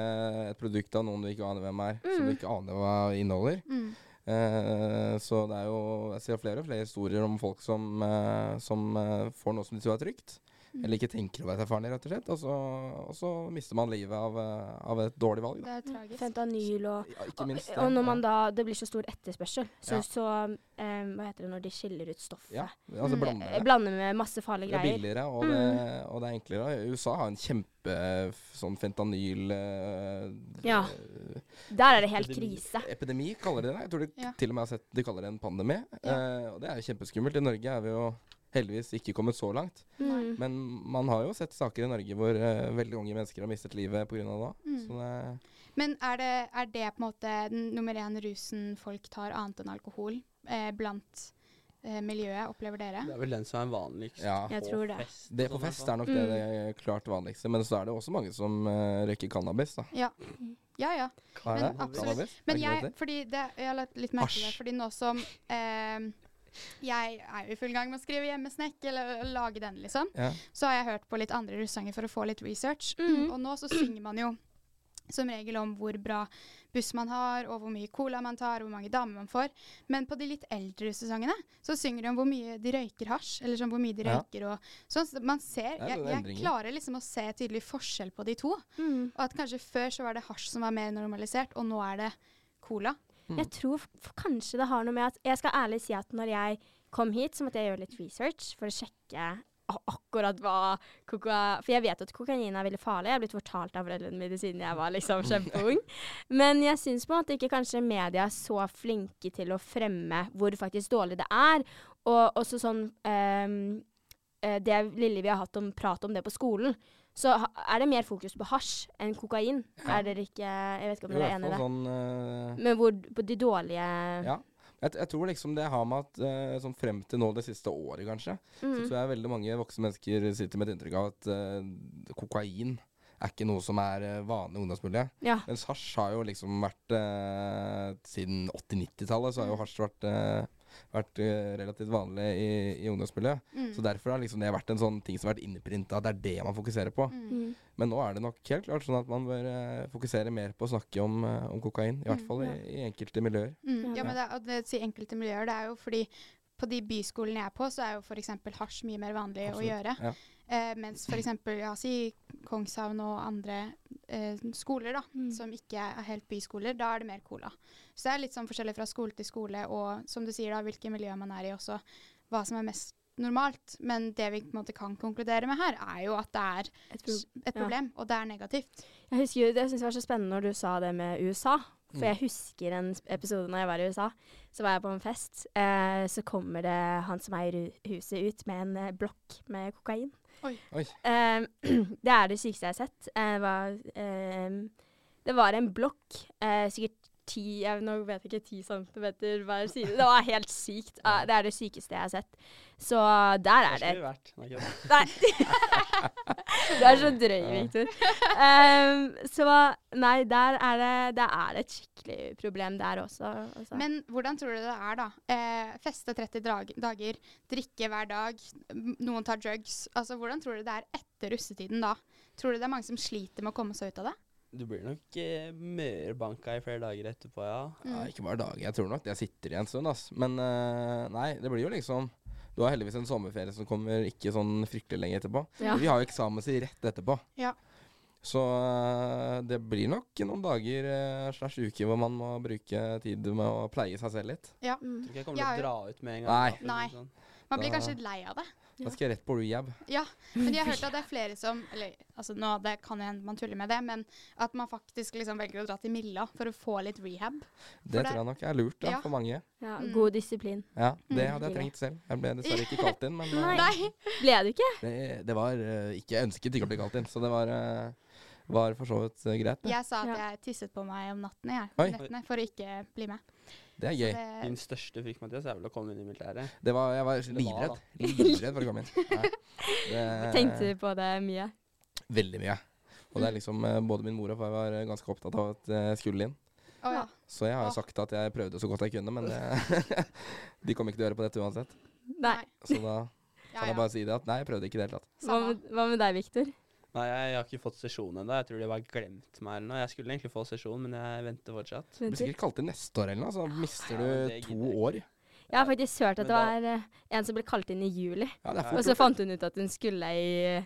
et produkt av noen du ikke aner hvem er, som Mm. du ikke aner hva inneholder. Mm. Eh, så det er jo Jeg ser flere og flere historier om folk som, eh, som eh, får noe som de tror er trygt, Eller ikke tenker å være farlig, rett og slett. Og så, og så mister man livet av, eh, av et dårlig valg. Det er tragisk. Fentanyl og Ja, ikke minst. Og, og når man da Det blir så stor etterspørsel, så, Ja. så um, Hva heter det når de skiller ut stoffet? Ja, altså Mm. blander Eh, det. Blander med masse farlige greier. Det er billigere, og, det, og det er enklere. USA har en kjempe sånn fentanyl uh, Ja. eh, Der er det helt Epidemi. krise. Epidemi kaller de det. Jeg tror de Ja. til og med har sett de kaller det en pandemi. Ja. Uh, og det er jo kjempeskummelt. I Norge er vi jo heldigvis ikke kommet så langt. Nei. Men man har jo sett saker i Norge hvor uh, veldig unge mennesker har mistet livet pga. det. Mm. Så det Men er det, er det på en måte den nummer én rusen folk tar annet enn alkohol eh, blant eh, miljøet, opplever dere? Det er vel den som er vanligst Ja. Jeg på tror det. fest. Det på sånn, fest er nok det, Mm. det klart vanligste. Men så er det også mange som uh, røyker cannabis. da. Ja. Ja, ja. Men absolutt. Men jeg, fordi det, jeg har lagt litt merke til det, fordi nå som eh, jeg er jo i full gang med å skrive hjemmesnekk, eller lage den, liksom, Ja. så har jeg hørt på litt andre russanger for å få litt research. Mm. Og nå så synger man jo som regel om hvor bra buss man har, og hvor mye cola man tar, og hvor mange damer man får. Men på de litt eldre russesangene så synger de om hvor mye de røyker hasj, eller sånn hvor mye de Ja. røyker og sånn. Så man ser er jeg, jeg klarer liksom å se tydelig forskjell på de to. Mm. Og at kanskje før så var det hasj som var mer normalisert, og nå er det cola. Mm. Jeg tror kanskje det har noe med at Jeg skal ærlig si at når jeg kom hit, så måtte jeg gjøre litt research for å sjekke akkurat hva koka... For jeg vet at kokain er veldig farlig. Jeg har blitt fortalt av foreldrene mine siden jeg var liksom kjempeung. Men jeg syns på en måte ikke kanskje media er så flinke til å fremme hvor faktisk dårlig det er. Og også sånn eh, Det lille vi har hatt om prat om det på skolen, så er det mer fokus på hasj enn kokain. Ja. Er dere ikke Jeg vet ikke om dere er enig i det? sånn uh, Men hvor på de dårlige Ja. Jeg, jeg tror liksom det har med at uh, sånn frem til nå det siste året, kanskje, så Mm. tror jeg veldig mange voksne mennesker sitter med et inntrykk av at uh, kokain er ikke noe som er eh, vanlig ungdomsmulig. Ja. Mens hasj har jo liksom vært eh, Siden 80-90-tallet så har jo hasj vært, eh, vært eh, relativt vanlig i, i ungdomsmiljøet. Mm. Så derfor har liksom det vært en sånn ting som har vært innprinta, at det er det man fokuserer på. Mm. Mm. Men nå er det nok helt klart sånn at man bør eh, fokusere mer på å snakke om, eh, om kokain. I hvert Mm, fall ja. i, i enkelte miljøer. Mm, ja, Ja. men det, det å si enkelte miljøer, det er jo fordi på de byskolene jeg er på, så er jo f.eks. hasj mye mer vanlig å Absolutt, gjøre. ja. Eh, mens f.eks. Ja, si Kongshavn og andre eh, skoler da, Mm. som ikke er helt byskoler, da er det mer cola. Så det er litt sånn forskjellig fra skole til skole, og som du sier da, hvilke miljø man er i også, hva som er mest normalt. Men det vi på en måte kan konkludere med her, er jo at det er Et pro et ja. problem, og det er negativt. jeg husker det syns jeg var så spennende når du sa det med USA. For Mm. jeg husker en episode når jeg var i USA. Så var jeg på en fest. Eh, så kommer det han som eier hu- huset ut med en eh, blokk med kokain. Eh, det er det sykeste jeg har sett. Eh, det, var, eh, det var en blokk, eh, sikkert ti jeg, Nå vet jeg ikke ti centimeter hver side. Det var helt sykt. Eh, det er det sykeste jeg har sett. Så der er det det skulle vi vært. Nei. du er så drøy, Victor. Um, så nei, der er det, det er et skikkelig problem der også. Altså. Men hvordan tror du det er, da? Eh, feste 30 drag dager, drikke hver dag, noen tar drugs. Altså, Hvordan tror du det er etter russetiden da? Tror du det er mange som sliter med å komme seg ut av det? Du blir nok eh, mørbanka i flere dager etterpå, ja. Ja, Mm. ikke hver dag. Jeg tror nok det sitter i en stund, ass. Men eh, nei, det blir jo liksom Du har heldigvis en sommerferie som kommer ikke sånn fryktelig lenge etterpå. Ja. Vi har jo eksamen si rett etterpå. Ja. Så eh, det blir nok noen dager uh, slash uker hvor man må bruke tid med å pleie seg selv litt. Ja. Mm. Tror ikke jeg kommer til å dra ut med en gang. Nei. da, Nei. sånn. Man blir Da- kanskje litt lei av det. Da skal jeg rett på rehab. Ja, men jeg har hørt at det er flere som Eller altså nå det kan hende man tuller med det, men at man faktisk liksom velger å dra til Milla for å få litt rehab. Det det- tror jeg nok er lurt da, Ja. for mange. Ja, Mm. god disiplin. Ja, Det hadde jeg trengt selv. Jeg ble dessverre ikke kalt inn, men Nei. Nei. Ble du ikke? det, det var uh, ikke Jeg ønsket ikke å bli kalt inn, så det var, uh, var for så vidt eh, greit. Det. Jeg sa at Ja. jeg tisset på meg om nattene, jeg, nettene, for å ikke bli med. Det er gøy. det, Din største frykt, Mathias, er vel å komme inn i militæret. Det var, jeg var livredd. Livredd for å komme inn. Nei. Det- Tenkte du på det mye? Veldig mye. Og det er liksom eh, Både min mor og far var eh, ganske opptatt av at jeg skulle inn. Oh, ja. Så jeg har jo sagt at jeg prøvde så godt jeg kunne, men det, de kom ikke til å høre på dette uansett. Nei. Så da kan ja. jeg bare si det at nei, jeg prøvde ikke i det hele tatt. Hva med, hva med deg, Victor? Nei, jeg, har ikke fått sesjon ennå. Jeg tror de bare glemt meg eller noe. Jeg skulle egentlig få sesjon, men jeg venter fortsatt. Du blir sikkert kalt inn neste år eller noe, så mister Ja, du to år. Jeg har faktisk hørt at Men det var eh, en som ble kalt inn i juli, Ja, det er og så fant hun ut at hun skulle i eh,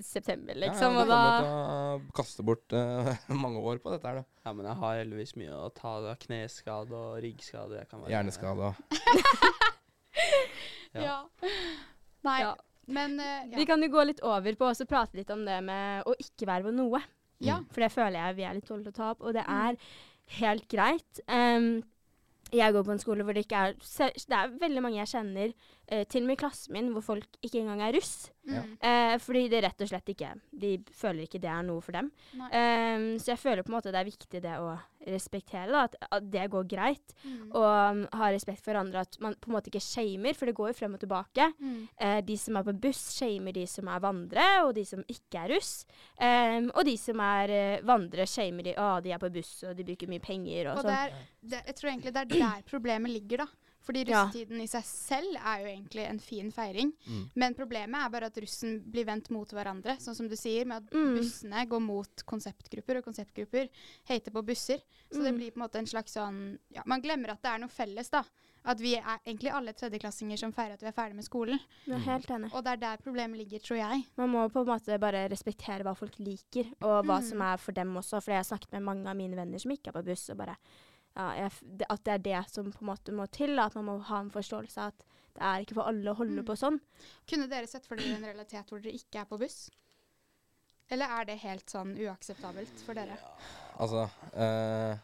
september, liksom. ja, ja, da da kaste bort uh, mange år på dette her, da. Ja, men jeg har heldigvis mye å ta av kneskade og ryggskade. Jeg kan være- Hjerneskade og Ja. Ja. Nei, Ja. Men eh, Vi kan jo gå litt over på å prate litt om det med å ikke være på noe. ja. For det føler jeg vi er litt dårlige til å ta opp, og det er helt greit. Um, jeg går på en skole hvor det ikke er Det er veldig mange jeg kjenner, eh, til og med i klassen min, hvor folk ikke engang er russ. Mm. Eh, fordi det rett og slett ikke De føler ikke det er noe for dem. Um, så jeg føler på en måte det er viktig det å respektere, da, at, at det går greit. Mm. Og um, ha respekt for andre, at man på en måte ikke shamer, for det går jo frem og tilbake. Mm. Eh, de som er på buss, shamer de som er vandrere, og de som ikke er russ. Um, og de som er uh, vandrere, shamer de å, de er på buss, og de bruker mye penger og Og sånn. jeg tror egentlig det er der problemet ligger, da. Fordi Ja. russetiden i seg selv er jo egentlig en fin feiring. Mm. Men problemet er bare at russen blir vendt mot hverandre, sånn som du sier, med at Mm. bussene går mot konseptgrupper, og konseptgrupper hater på busser. Så det Mm. blir på en måte en slags sånn Ja, man glemmer at det er noe felles, da. At vi er egentlig alle tredjeklassinger som feirer at vi er ferdig med skolen. Jeg er helt enig. Og det er der problemet ligger, tror jeg. Man må på en måte bare respektere hva folk liker, og hva Mm. som er for dem også. For jeg har snakket med mange av mine venner som ikke er på buss, og bare ja, jeg, det, At det er det som på en måte må til. At man må ha en forståelse av at det er ikke for alle å holde Mm. på sånn. Kunne dere sett for dere en realitet hvor dere ikke er på buss? Eller er det helt sånn uakseptabelt for dere? Altså øh,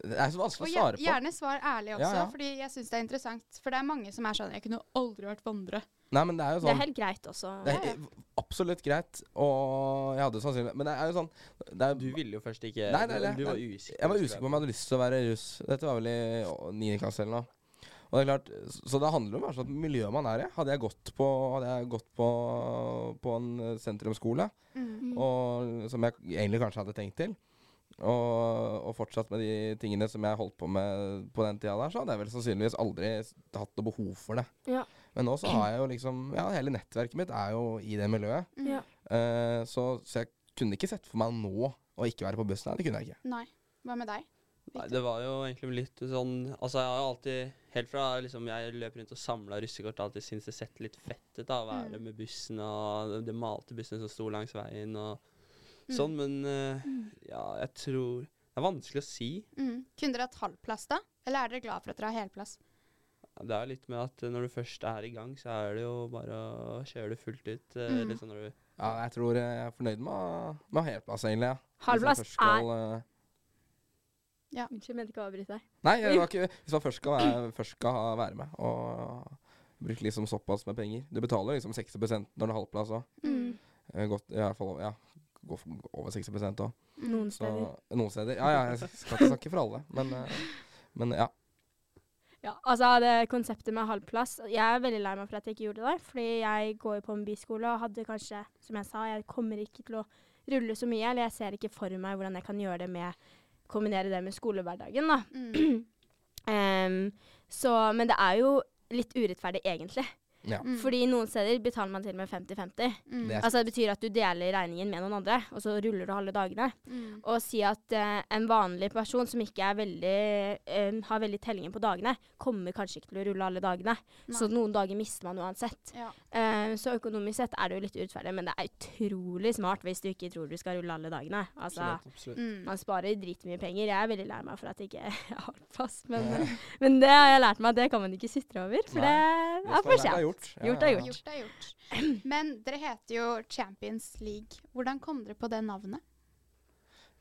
Det er så vanskelig å svare på. gjerne svar ærlig også, Ja, ja. fordi jeg syns det er interessant. For det er mange som er sånn Jeg kunne aldri vært vandre. Nei, men det er jo sånn Det er sånn helt greit også. Det er absolutt greit, og jeg hadde sannsynlig Men det er jo sånn det er, Du ville jo først ikke Nei, nei, nei, Du var usikker. Jeg var usikker på om jeg hadde lyst til å være russ. Dette var vel i niende 9. klasse eller noe. Og det er klart, Så det handler om hva slags miljø man er i. Hadde jeg gått på, hadde jeg gått på, på en sentrumsskole, Mm. og, som jeg egentlig kanskje hadde tenkt til, og, og fortsatt med de tingene som jeg holdt på med på den tida der, så hadde jeg vel sannsynligvis aldri hatt noe behov for det. Ja. Men nå så har jeg jo liksom Ja, hele nettverket mitt er jo i det miljøet. Mm. Ja. Uh, så, så jeg kunne ikke sett for meg nå å ikke være på bussen. Det kunne jeg ikke. Nei. Hva med deg? Nei, det var jo egentlig litt sånn Altså, jeg har jo alltid Helt fra liksom jeg løp rundt og samla russekort, alltid syntes det sett litt fett ut å være Mm. med bussen, og det malte bussene som sto langs veien og Mm. sånn, men eh, ja, jeg tror Det er vanskelig å si. Mm. Kunne dere hatt halv plass da? Eller er dere glad for at dere har helplass? Det er litt med at eh, når du først er i gang, så er det jo bare å kjøre det fullt ut. Mm. Litt sånn når du Ja, jeg tror jeg er fornøyd med med helplass, egentlig. Ja. Halvplass er... skal, Ja, Unnskyld, jeg mente ikke å avbryte deg. Nei, jeg ikke, hvis man først skal, være, først skal være med og bruke liksom såpass med penger Du betaler liksom 60 når det er halvplass òg. Mm. Godt, i hvert fall ja, gå over 60 òg. Noen Noen Så steder. noen steder. Ja, ja, jeg skal ikke snakke for alle, men, eh, men ja. Ja, altså det konseptet med halvplass Jeg er veldig lei meg for at jeg ikke gjorde det. Fordi jeg går jo på en byskole og hadde kanskje, som jeg sa, jeg kommer ikke til å rulle så mye. Eller jeg ser ikke for meg hvordan jeg kan gjøre det med Kombinere det med skolehverdagen, da. Mm. um, så Men det er jo litt urettferdig, egentlig. Ja. Mm. Fordi noen steder betaler man til og med 50-50. Mm. Altså Det betyr at du deler regningen med noen andre, og så ruller du halve dagene. Mm. Og si at eh, en vanlig person som ikke er veldig, eh, har veldig tellingen på dagene, kommer kanskje ikke til å rulle alle dagene. Så noen dager mister man uansett. Ja. Eh, så økonomisk sett er det jo litt urettferdig, men det er utrolig smart hvis du ikke tror du skal rulle alle dagene. Altså, Absolutt. absolutt. Mm. man sparer dritmye penger. Jeg er veldig lei meg for at jeg ikke har fast, men, men det har jeg lært meg at det kan man ikke sutre over, for Nei, det Det er for sent. Gjort. Gjort er gjort. Gjort er gjort. Men dere heter jo Champions League. Hvordan kom dere på det navnet?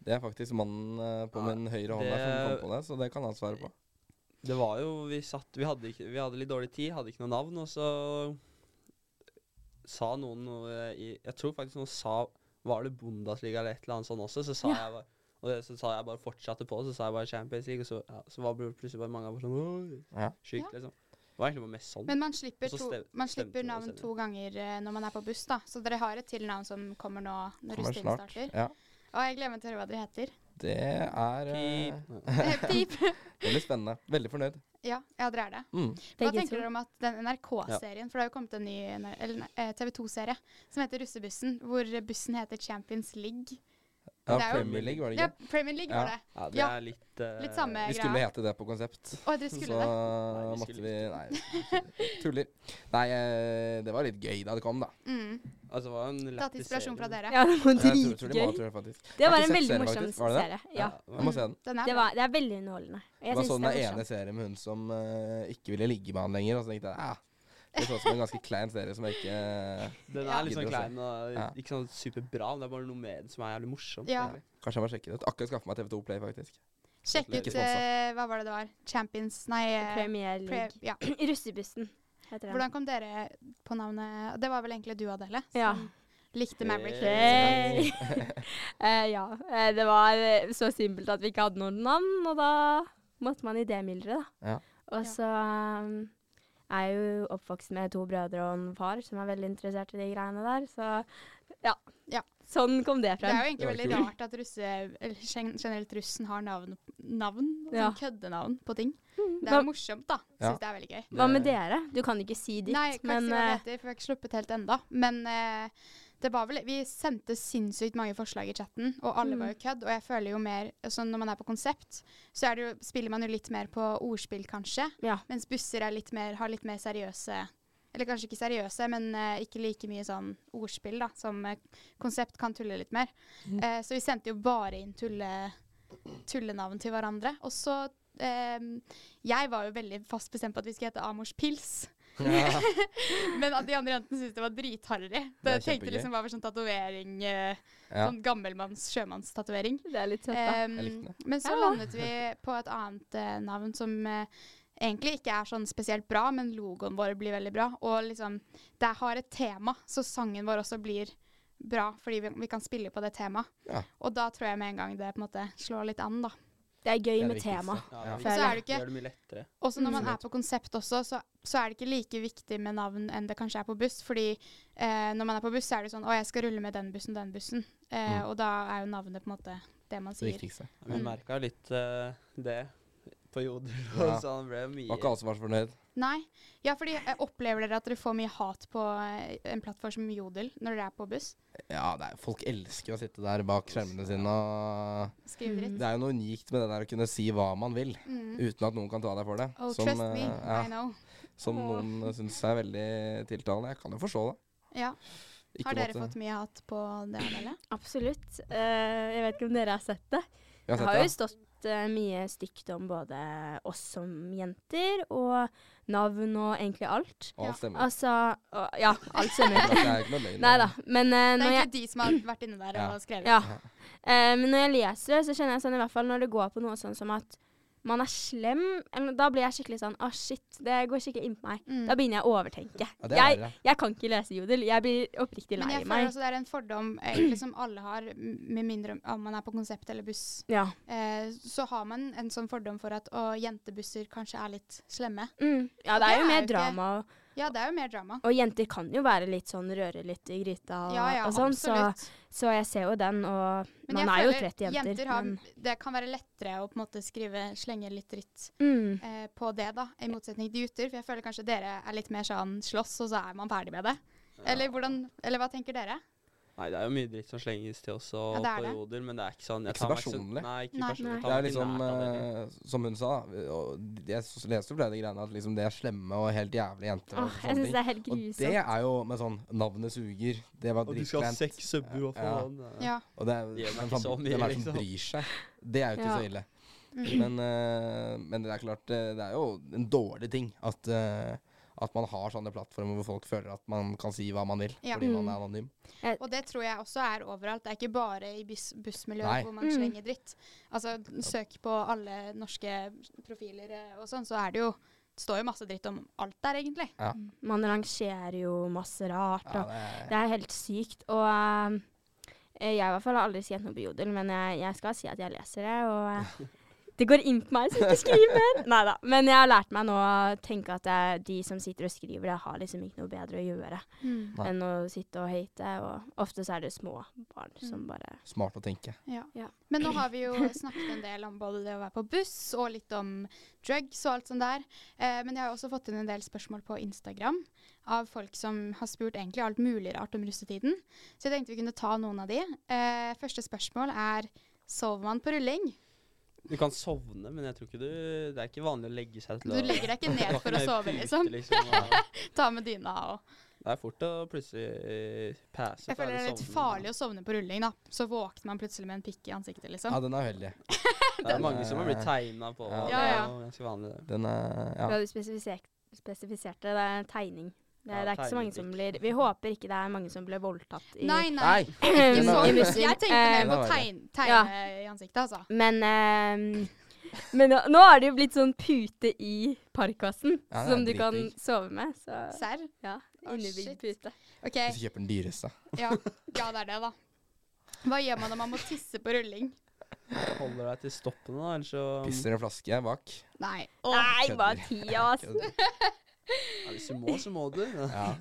Det er faktisk mannen eh, på Ja, min høyre hånd der som kom på det, så det kan han svare på. Det var jo Vi satt Vi hadde, ikke, vi hadde litt dårlig tid, hadde ikke noe navn, og så sa noen noe i Jeg tror faktisk noen sa Var det Bundesliga eller et eller annet sånt også? Så sa Ja. jeg bare og det, så sa jeg bare fortsatte på, så sa jeg bare Champions League, og så, ja, så var det plutselig bare mange av oss sånn Sjukt, Ja. Liksom. Det var egentlig bare mest sånn. Men man slipper, to, man slipper navn to ganger eh, når man er på buss, da. Så dere har et til navn som kommer nå når russetiden starter. Ja. Og jeg gleder meg til å høre hva dere heter. Det er eh, Pip. det blir spennende. Veldig fornøyd. Ja, ja, dere er det. Mm. Hva Begge tenker dere om at den NRK-serien, for det har jo kommet en ny eh, TV 2-serie som heter Russebussen, hvor bussen heter Champions League. Ja, Det er Premier League, var det Ja. Premier League Ja. var det. Ja, det Ja. er litt uh, Litt samme Vi skulle hete det på konsept. Å, dere skulle så det? Nei, vi måtte skulle vi Nei, tuller. Nei, eh, det var litt gøy da det kom, da. Mm. Altså, det var en Tatt lættis inspirasjon fra dere. Ja, det var Jeg tror, tror de må, dritgøy. jeg. Det var en veldig morsom faktisk. Var det det? serie. Ja. Jeg må se den. Den er Det, var, det er veldig underholdende. Jeg Det var sånn det den ene serien med hun som uh, ikke ville ligge med han lenger. Og så tenkte jeg ja, det så ut som en ganske klein serie som jeg ikke Den er litt sånn klein og Ja. ikke sånn superbra. men Det er bare noe med den som er jævlig morsomt. Ja. Kanskje jeg må sjekke det ut. Akkurat skaffa meg TV2 Play, faktisk. Sjekk ut eh, Hva var det det var? Champions Nei, eh, Premier pre, League. ja. Russebussen heter den. Hvordan kom dere på navnet Det var vel egentlig du, Adele, Ja. likte Maverick. Hey. uh, ja. det var så simpelt at vi ikke hadde noen navn, og da måtte man i det mylderet, da. Ja. Og så um, er jo oppvokst med to brødre og en far som er veldig interessert i de greiene der, så ja. Ja. Sånn kom det Det er jo egentlig veldig rart at russe, eller generelt russen har navn, navn Ja. sånn køddenavn på ting. Mm. Det er jo morsomt, da. Ja. Syns det er veldig gøy. hva med dere? Du kan ikke si ditt, Nei, jeg kan men ikke si hva eh, det heter, for jeg har ikke sluppet helt enda. Men eh, det var vel Vi sendte sinnssykt mange forslag i chatten, og alle Mm. var jo kødd. Og jeg føler jo mer sånn Når man er på konsept, så det jo, spiller man jo litt mer på ordspill, kanskje. Ja. Mens busser er litt mer, har litt mer seriøse Eller kanskje ikke seriøse, men uh, ikke like mye sånn ordspill, da. Som uh, konsept kan tulle litt mer. Mm. Uh, så vi sendte jo bare inn tulle, tullenavn til hverandre. Og så Jeg var jo veldig fast bestemt på at vi skulle hete Amors Pils. Ja. Men at de andre jentene syntes det var dritharry. Det, Det tenkte liksom var sånn tatovering eh, ja. Sånn gammelmanns sjømannstatovering. det er litt søtt, da. Det. men så Ja. landet vi på et annet eh, navn som eh, egentlig ikke er sånn spesielt bra, men logoen vår blir veldig bra. Og liksom Det har et tema, så sangen vår også blir bra fordi vi, vi kan spille på det temaet. Ja. Og da tror jeg med en gang det på en måte slår litt an, da. Det er gøy Det er med tema. Ja, så er det Det ikke. Også når man Mm. er på konsept også, så, så er det ikke like viktig med navn enn det kanskje er på buss. Fordi eh, når man er på buss, så er det sånn Å, jeg skal rulle med den bussen, den bussen. Eh, Mm. Og da er jo navnet på en måte det man sier. Det viktigste. Vi Mm. merka litt uh, det på Jodel. Ja. så han ble mye Var ikke alle som var så fornøyd. Nei. Ja, fordi eh, opplever dere at dere får mye hat på eh, en plattform som Jodel når dere er på buss? Ja, det er, folk elsker å sitte der bak skjermene sine og Skrive dritt? Det er jo noe unikt med det der å kunne si hva man vil, Mm. uten at noen kan ta deg for det. Oh, som, trust me, eh, ja, I know. som noen syns er veldig tiltalende. Jeg kan jo forstå det. Ja. Ikke Har dere måtte- fått mye hat på det, eller? Absolutt. Uh, jeg vet ikke om dere har sett det. Jeg har Det sett har jo det. Stått eh, mye stygt om både oss som jenter, og navn og egentlig alt. Og Ja. alt stemmer. Altså og, Ja, alt stemmer. Det er ikke noe løgn. Nei da. Men uh, Det er jeg egentlig de som har vært inne der Ja. og skrevet. Ja. Uh, men når jeg leser det, så kjenner jeg sånn i hvert fall når det går på noe sånn som at man er slem, da blir jeg skikkelig sånn Å, shit. Det går skikkelig inn på meg. Mm. Da begynner jeg å overtenke. Ja, jeg, jeg kan ikke lese jodel. Jeg blir oppriktig lei meg. Men jeg føler også det er en fordom egentlig som alle har, med mindre om man er på konsept eller buss. Ja. Eh, så har man en sånn fordom for at å, jentebusser kanskje er litt slemme. Mm. ja, det det er jo er mer drama. ikke- Ja, det er jo mer drama. og jenter kan jo være litt sånn røre litt i gryta og, Ja, ja, og sånn, så, så jeg ser jo den, og Men man er jo 30 jenter. har, men, Det kan være lettere å på en måte skrive, slenge litt dritt mm. eh, på det, da, i motsetning til gutter. For jeg føler kanskje dere er litt mer sånn slåss, og så er man ferdig med det. Eller, hvordan, eller hva tenker dere? Nei, det er jo mye dritt som slenges til oss og Ja, er. Jodel, men det er ikke sånn jeg Ikke så personlig. Nei, ikke Nei. personlig. Nei. Det er liksom, eh, som hun sa, og jeg leste jo flere av de greiene, at liksom det er slemme og helt jævlige jenter. og Åh, jeg sånne ting. det er helt Og det er jo med sånn navnet suger. Det var Og du skal ha seks subber, hva Ja. faen? Ja. Og det er, Det gjør ikke sånn, så mye, hvem er det som liksom. bryr seg? Det er jo ikke Ja. så ille. Mm. Men, uh, men det er klart, eh, det er jo en dårlig ting at, eh, at man har sånne plattformer hvor folk føler at man kan si hva man vil, Ja. fordi man Mm. er anonym. Og det tror jeg også er overalt. Det er ikke bare i buss, bussmiljøet Nei. hvor man Mm. slenger dritt. Altså, søk på alle norske profiler eh, og sånn, så er det jo det står jo masse dritt om alt der, egentlig. Man rangerer jo masse rart. Ja, Og det er, det er helt sykt. Og uh, jeg i hvert fall har aldri skrevet noe på Jodel, men jeg, jeg skal si at jeg leser det. Og eh, Det går inn på meg, som ikke skriver. Nei da. Men jeg har lært meg nå å tenke at er de som sitter og skriver, det har liksom ikke noe bedre å gjøre Mm. Enn å sitte og hate. Og ofte så er det små barn som Mm. bare Smart å tenke. Ja. Ja. Men nå har vi jo snakket en del om både det å være på buss og litt om drugs og alt sånt der. Eh, men jeg har også fått inn en del spørsmål på Instagram av folk som har spurt egentlig alt mulig rart om russetiden. Så jeg tenkte vi kunne ta noen av de. Eh, første spørsmål er sover man på rulling? Du kan sovne, men jeg tror ikke du Det er ikke vanlig å legge seg til Du legger deg ikke ned for å sove, pute, liksom. liksom og Ta med dyna og det er fort å plutselig passe. Jeg føler det er litt farlig å sovne på rulling, da. Så våkner man plutselig med en pikk i ansiktet, liksom. Ja, den er uheldig. Det er mange som har blitt tegna på. Ja. Ja, Det er jo ganske vanlig, det. Den er Ja, spesifiserte, det. Det er en tegning. Det, Ja, det er ikke så mange som blir Vi håper ikke det er mange som blir voldtatt i Nei, nei. Nei! Ikke Den så- veldig- jeg tenkte Eh, mer på Den er tegn, tegne Ja. i ansiktet, altså. Men eh, Men nå, nå er det jo blitt sånn pute i parkkassen Ja, som du kan dritdigg. sove med. Så Serr? ja, innebygd pute. Okay. Hvis du kjøper den dyreste. Ja. ja, det er det, da. Hva gjør man når man må tisse på rulling? Holder deg til stoppen, da, ellers så Pisser en flaske bak. Nei. Nei, kødder. Mathias! Ja, Hvis du må, så må du. Ja.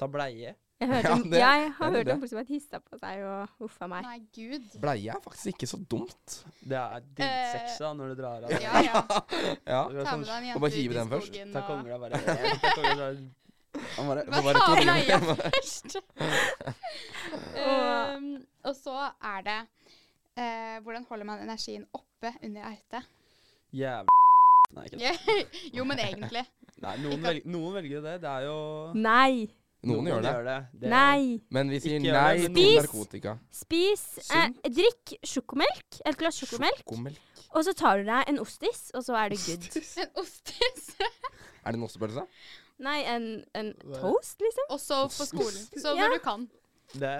Ta bleie. Jeg, hørte om, det- jeg har hørt det. om folk som har hissa på seg og uffa meg. Nei, gud. Bleie er faktisk ikke så dumt. Det er dritsexy da, når du drar av. Eh, Ja, ja. Ja. Det er Ta sånn, med deg en jente ut hive i den først. skogen Ta og kongla bare ta kongla bare- Han bare bare jeg minutter. først? um, og så er det uh, hvordan holder man energien oppe under RT? Jævlig Nei, ikke jo, men egentlig. Nei, noen, velger, noen velger det. Det er jo Nei! Noen gjør det. det. Nei! Men vi sier Ikke nei til narkotika. Spis eh, Drikk sjokomelk. Et glass sjokomelk. Sjokomelk. Og så tar du deg en ostis, og så er det good. En ostis. Er det en ostepølse? Nei, en, en toast, liksom. Og så på skolen. Så Ja. du kan. Det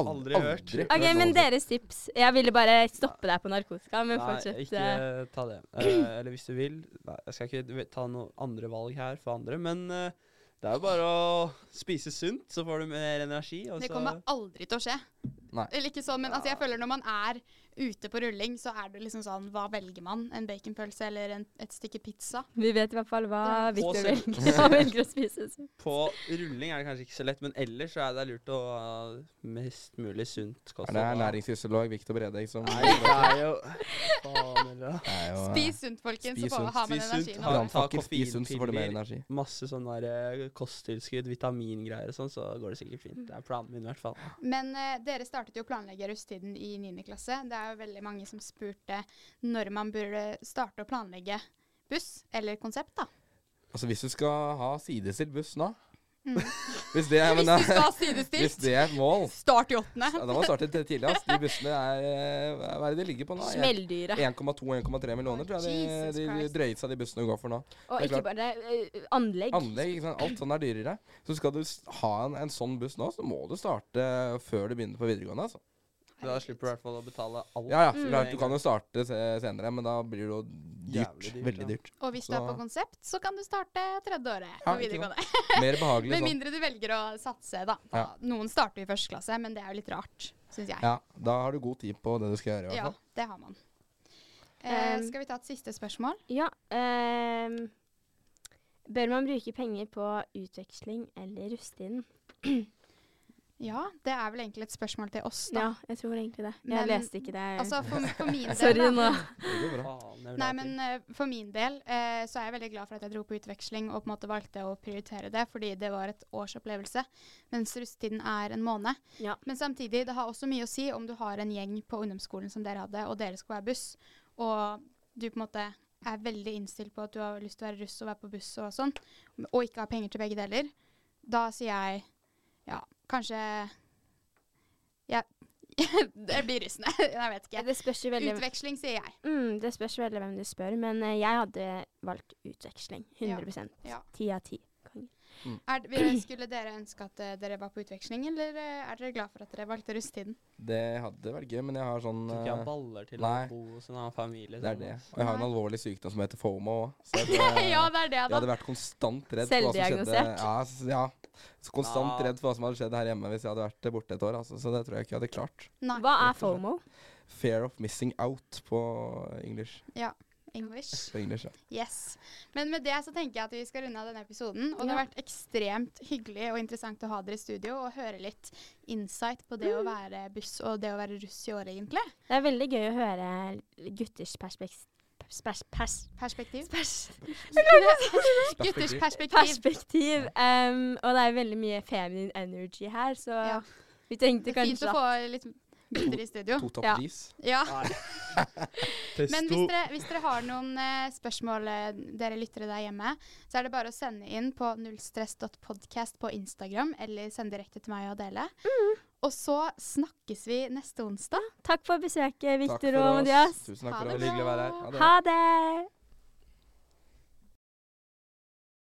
Aldri, Aldri hørt. OK, men deres tips. Jeg ville bare stoppe deg på narkotika, men Nei, fortsett. ikke eh, ta det. Eh, eller hvis du vil. Nei, jeg skal ikke ta noen andre valg her for andre, men eh, det er jo bare å spise sunt, så får du mer energi. Og Det så kommer aldri til å skje. Nei. Eller ikke sånn, men altså, jeg føler når man er ute på rulling, så er det liksom sånn Hva velger man? En baconpølse eller en, et stykke pizza? Vi vet i hvert fall hva Victor velger. hva velger å spise. På rulling er det kanskje ikke så lett, men ellers så er det lurt å ha mest mulig sunt kosthold. det er næringsfysiolog Victor Bredek som Nei, det er jo Faen heller, Spis sunt, folkens, Spis så får, energien. ha- over. Brannfakkel, spis sunt, så får du mer koffeinpiller. energi. Masse sånne der, eh, kosttilskudd, vitamingreier og sånn, så går det sikkert fint. Det er planen min i hvert fall. Men uh, dere startet jo å planlegge rusttiden i 9. klasse. Det er jo veldig mange som spurte når man burde starte å planlegge buss eller konsept, da. Altså Hvis du skal ha sidestilt buss nå Mm. Hvis det er, men, Hvis skal Hvis det er et mål start i åttende. ja, Da må man starte tidligst. De bussene er eh, Hva er det de ligger på nå? 1,2-1,3 millioner, tror jeg Jesus de, de Christ. seg de bussene går for nå. Og ikke bare det, anlegg. Anlegg, ikke sant? alt sånn er dyrere. Så skal du ha en, en sånn buss nå, så må du starte før du begynner på videregående. altså. Da slipper du i hvert fall å betale alt. Ja, ja, Mm. Du kan jo starte senere, men da blir det jo dyrt. Dyrt, veldig ja. dyrt. Og hvis du er på konsept, så kan du starte tredje året Ja, på videregående. Mer behagelig Med sånn. mindre du velger å satse, da. Ja. Noen starter i første klasse, men det er jo litt rart, syns jeg. Ja, da har du god tid på det du skal gjøre, i hvert Ja, det har man. Eh, Um, skal vi ta et siste spørsmål? Ja. ehm, bør man bruke penger på utveksling eller rusttiden? Ja, det er vel egentlig et spørsmål til oss, da. Ja, jeg tror egentlig det. Jeg Men- leste ikke det. Altså, for, for min del Sorry nå. Nei, men eh, for min del uh, så er jeg veldig glad for at jeg dro på utveksling og på en måte valgte å prioritere det, fordi det var et års opplevelse, mens russetiden er en måned. Ja. Men samtidig, det har også mye å si om du har en gjeng på ungdomsskolen som dere hadde, og dere skal være buss, og du på en måte er veldig innstilt på at du har lyst til å være russ og være på buss og sånn, og ikke har penger til begge deler, da sier jeg ja, kanskje Ja, det blir russende. Jeg vet ikke. Det spørs jo veldig Utveksling, sier jeg. mm, Det spørs veldig hvem du spør, men eh, jeg hadde valgt utveksling. 100 Ja. Ti av ti. Konge. Er, skulle dere ønske at eh, dere var på utveksling, eller eh, er dere glad for at dere valgte russetiden? Det hadde vært gøy, men jeg har sånn Du tror ikke jeg har eh, baller til nei. å bo hos en annen familie. Det er det. Og jeg har en alvorlig sykdom som heter FOMO òg. Ja, det er det, jeg hadde vært konstant redd for hva som skjedde. Ja, ja. Så konstant Ja. redd for hva som hadde skjedd her hjemme hvis jeg hadde vært borte et år. Altså. Så det tror jeg ikke jeg hadde klart. Nei. Hva er. FOMO? Fair of missing out på English. Ja, English. English, ja. Yes. Men med det så tenker jeg at vi skal runde av denne episoden. Og det har vært ekstremt hyggelig og interessant å ha dere i studio og høre litt insight på det å være buss og det å være russ i år, egentlig. Det er veldig gøy å høre gutters perspektiv. Pers, pers, Perspektiv. pers, Gutters perspektiv. perspektiv. Um, og det er veldig mye feminine energy her, så Ja. vi tenkte kanskje er fint å få litt gutter i studio. To top Ja. G's. Ja. Men hvis dere, hvis dere har noen eh, spørsmål, eh, dere lyttere der hjemme, så er det bare å sende inn på nullstress.podcast på Instagram, eller sende direkte til meg og Adele. Mm. Og så snakkes vi neste onsdag. Takk for besøket, for og. Mathias. Tusen takk Ha for det. Hyggelig å være her. Ha det. Ha det!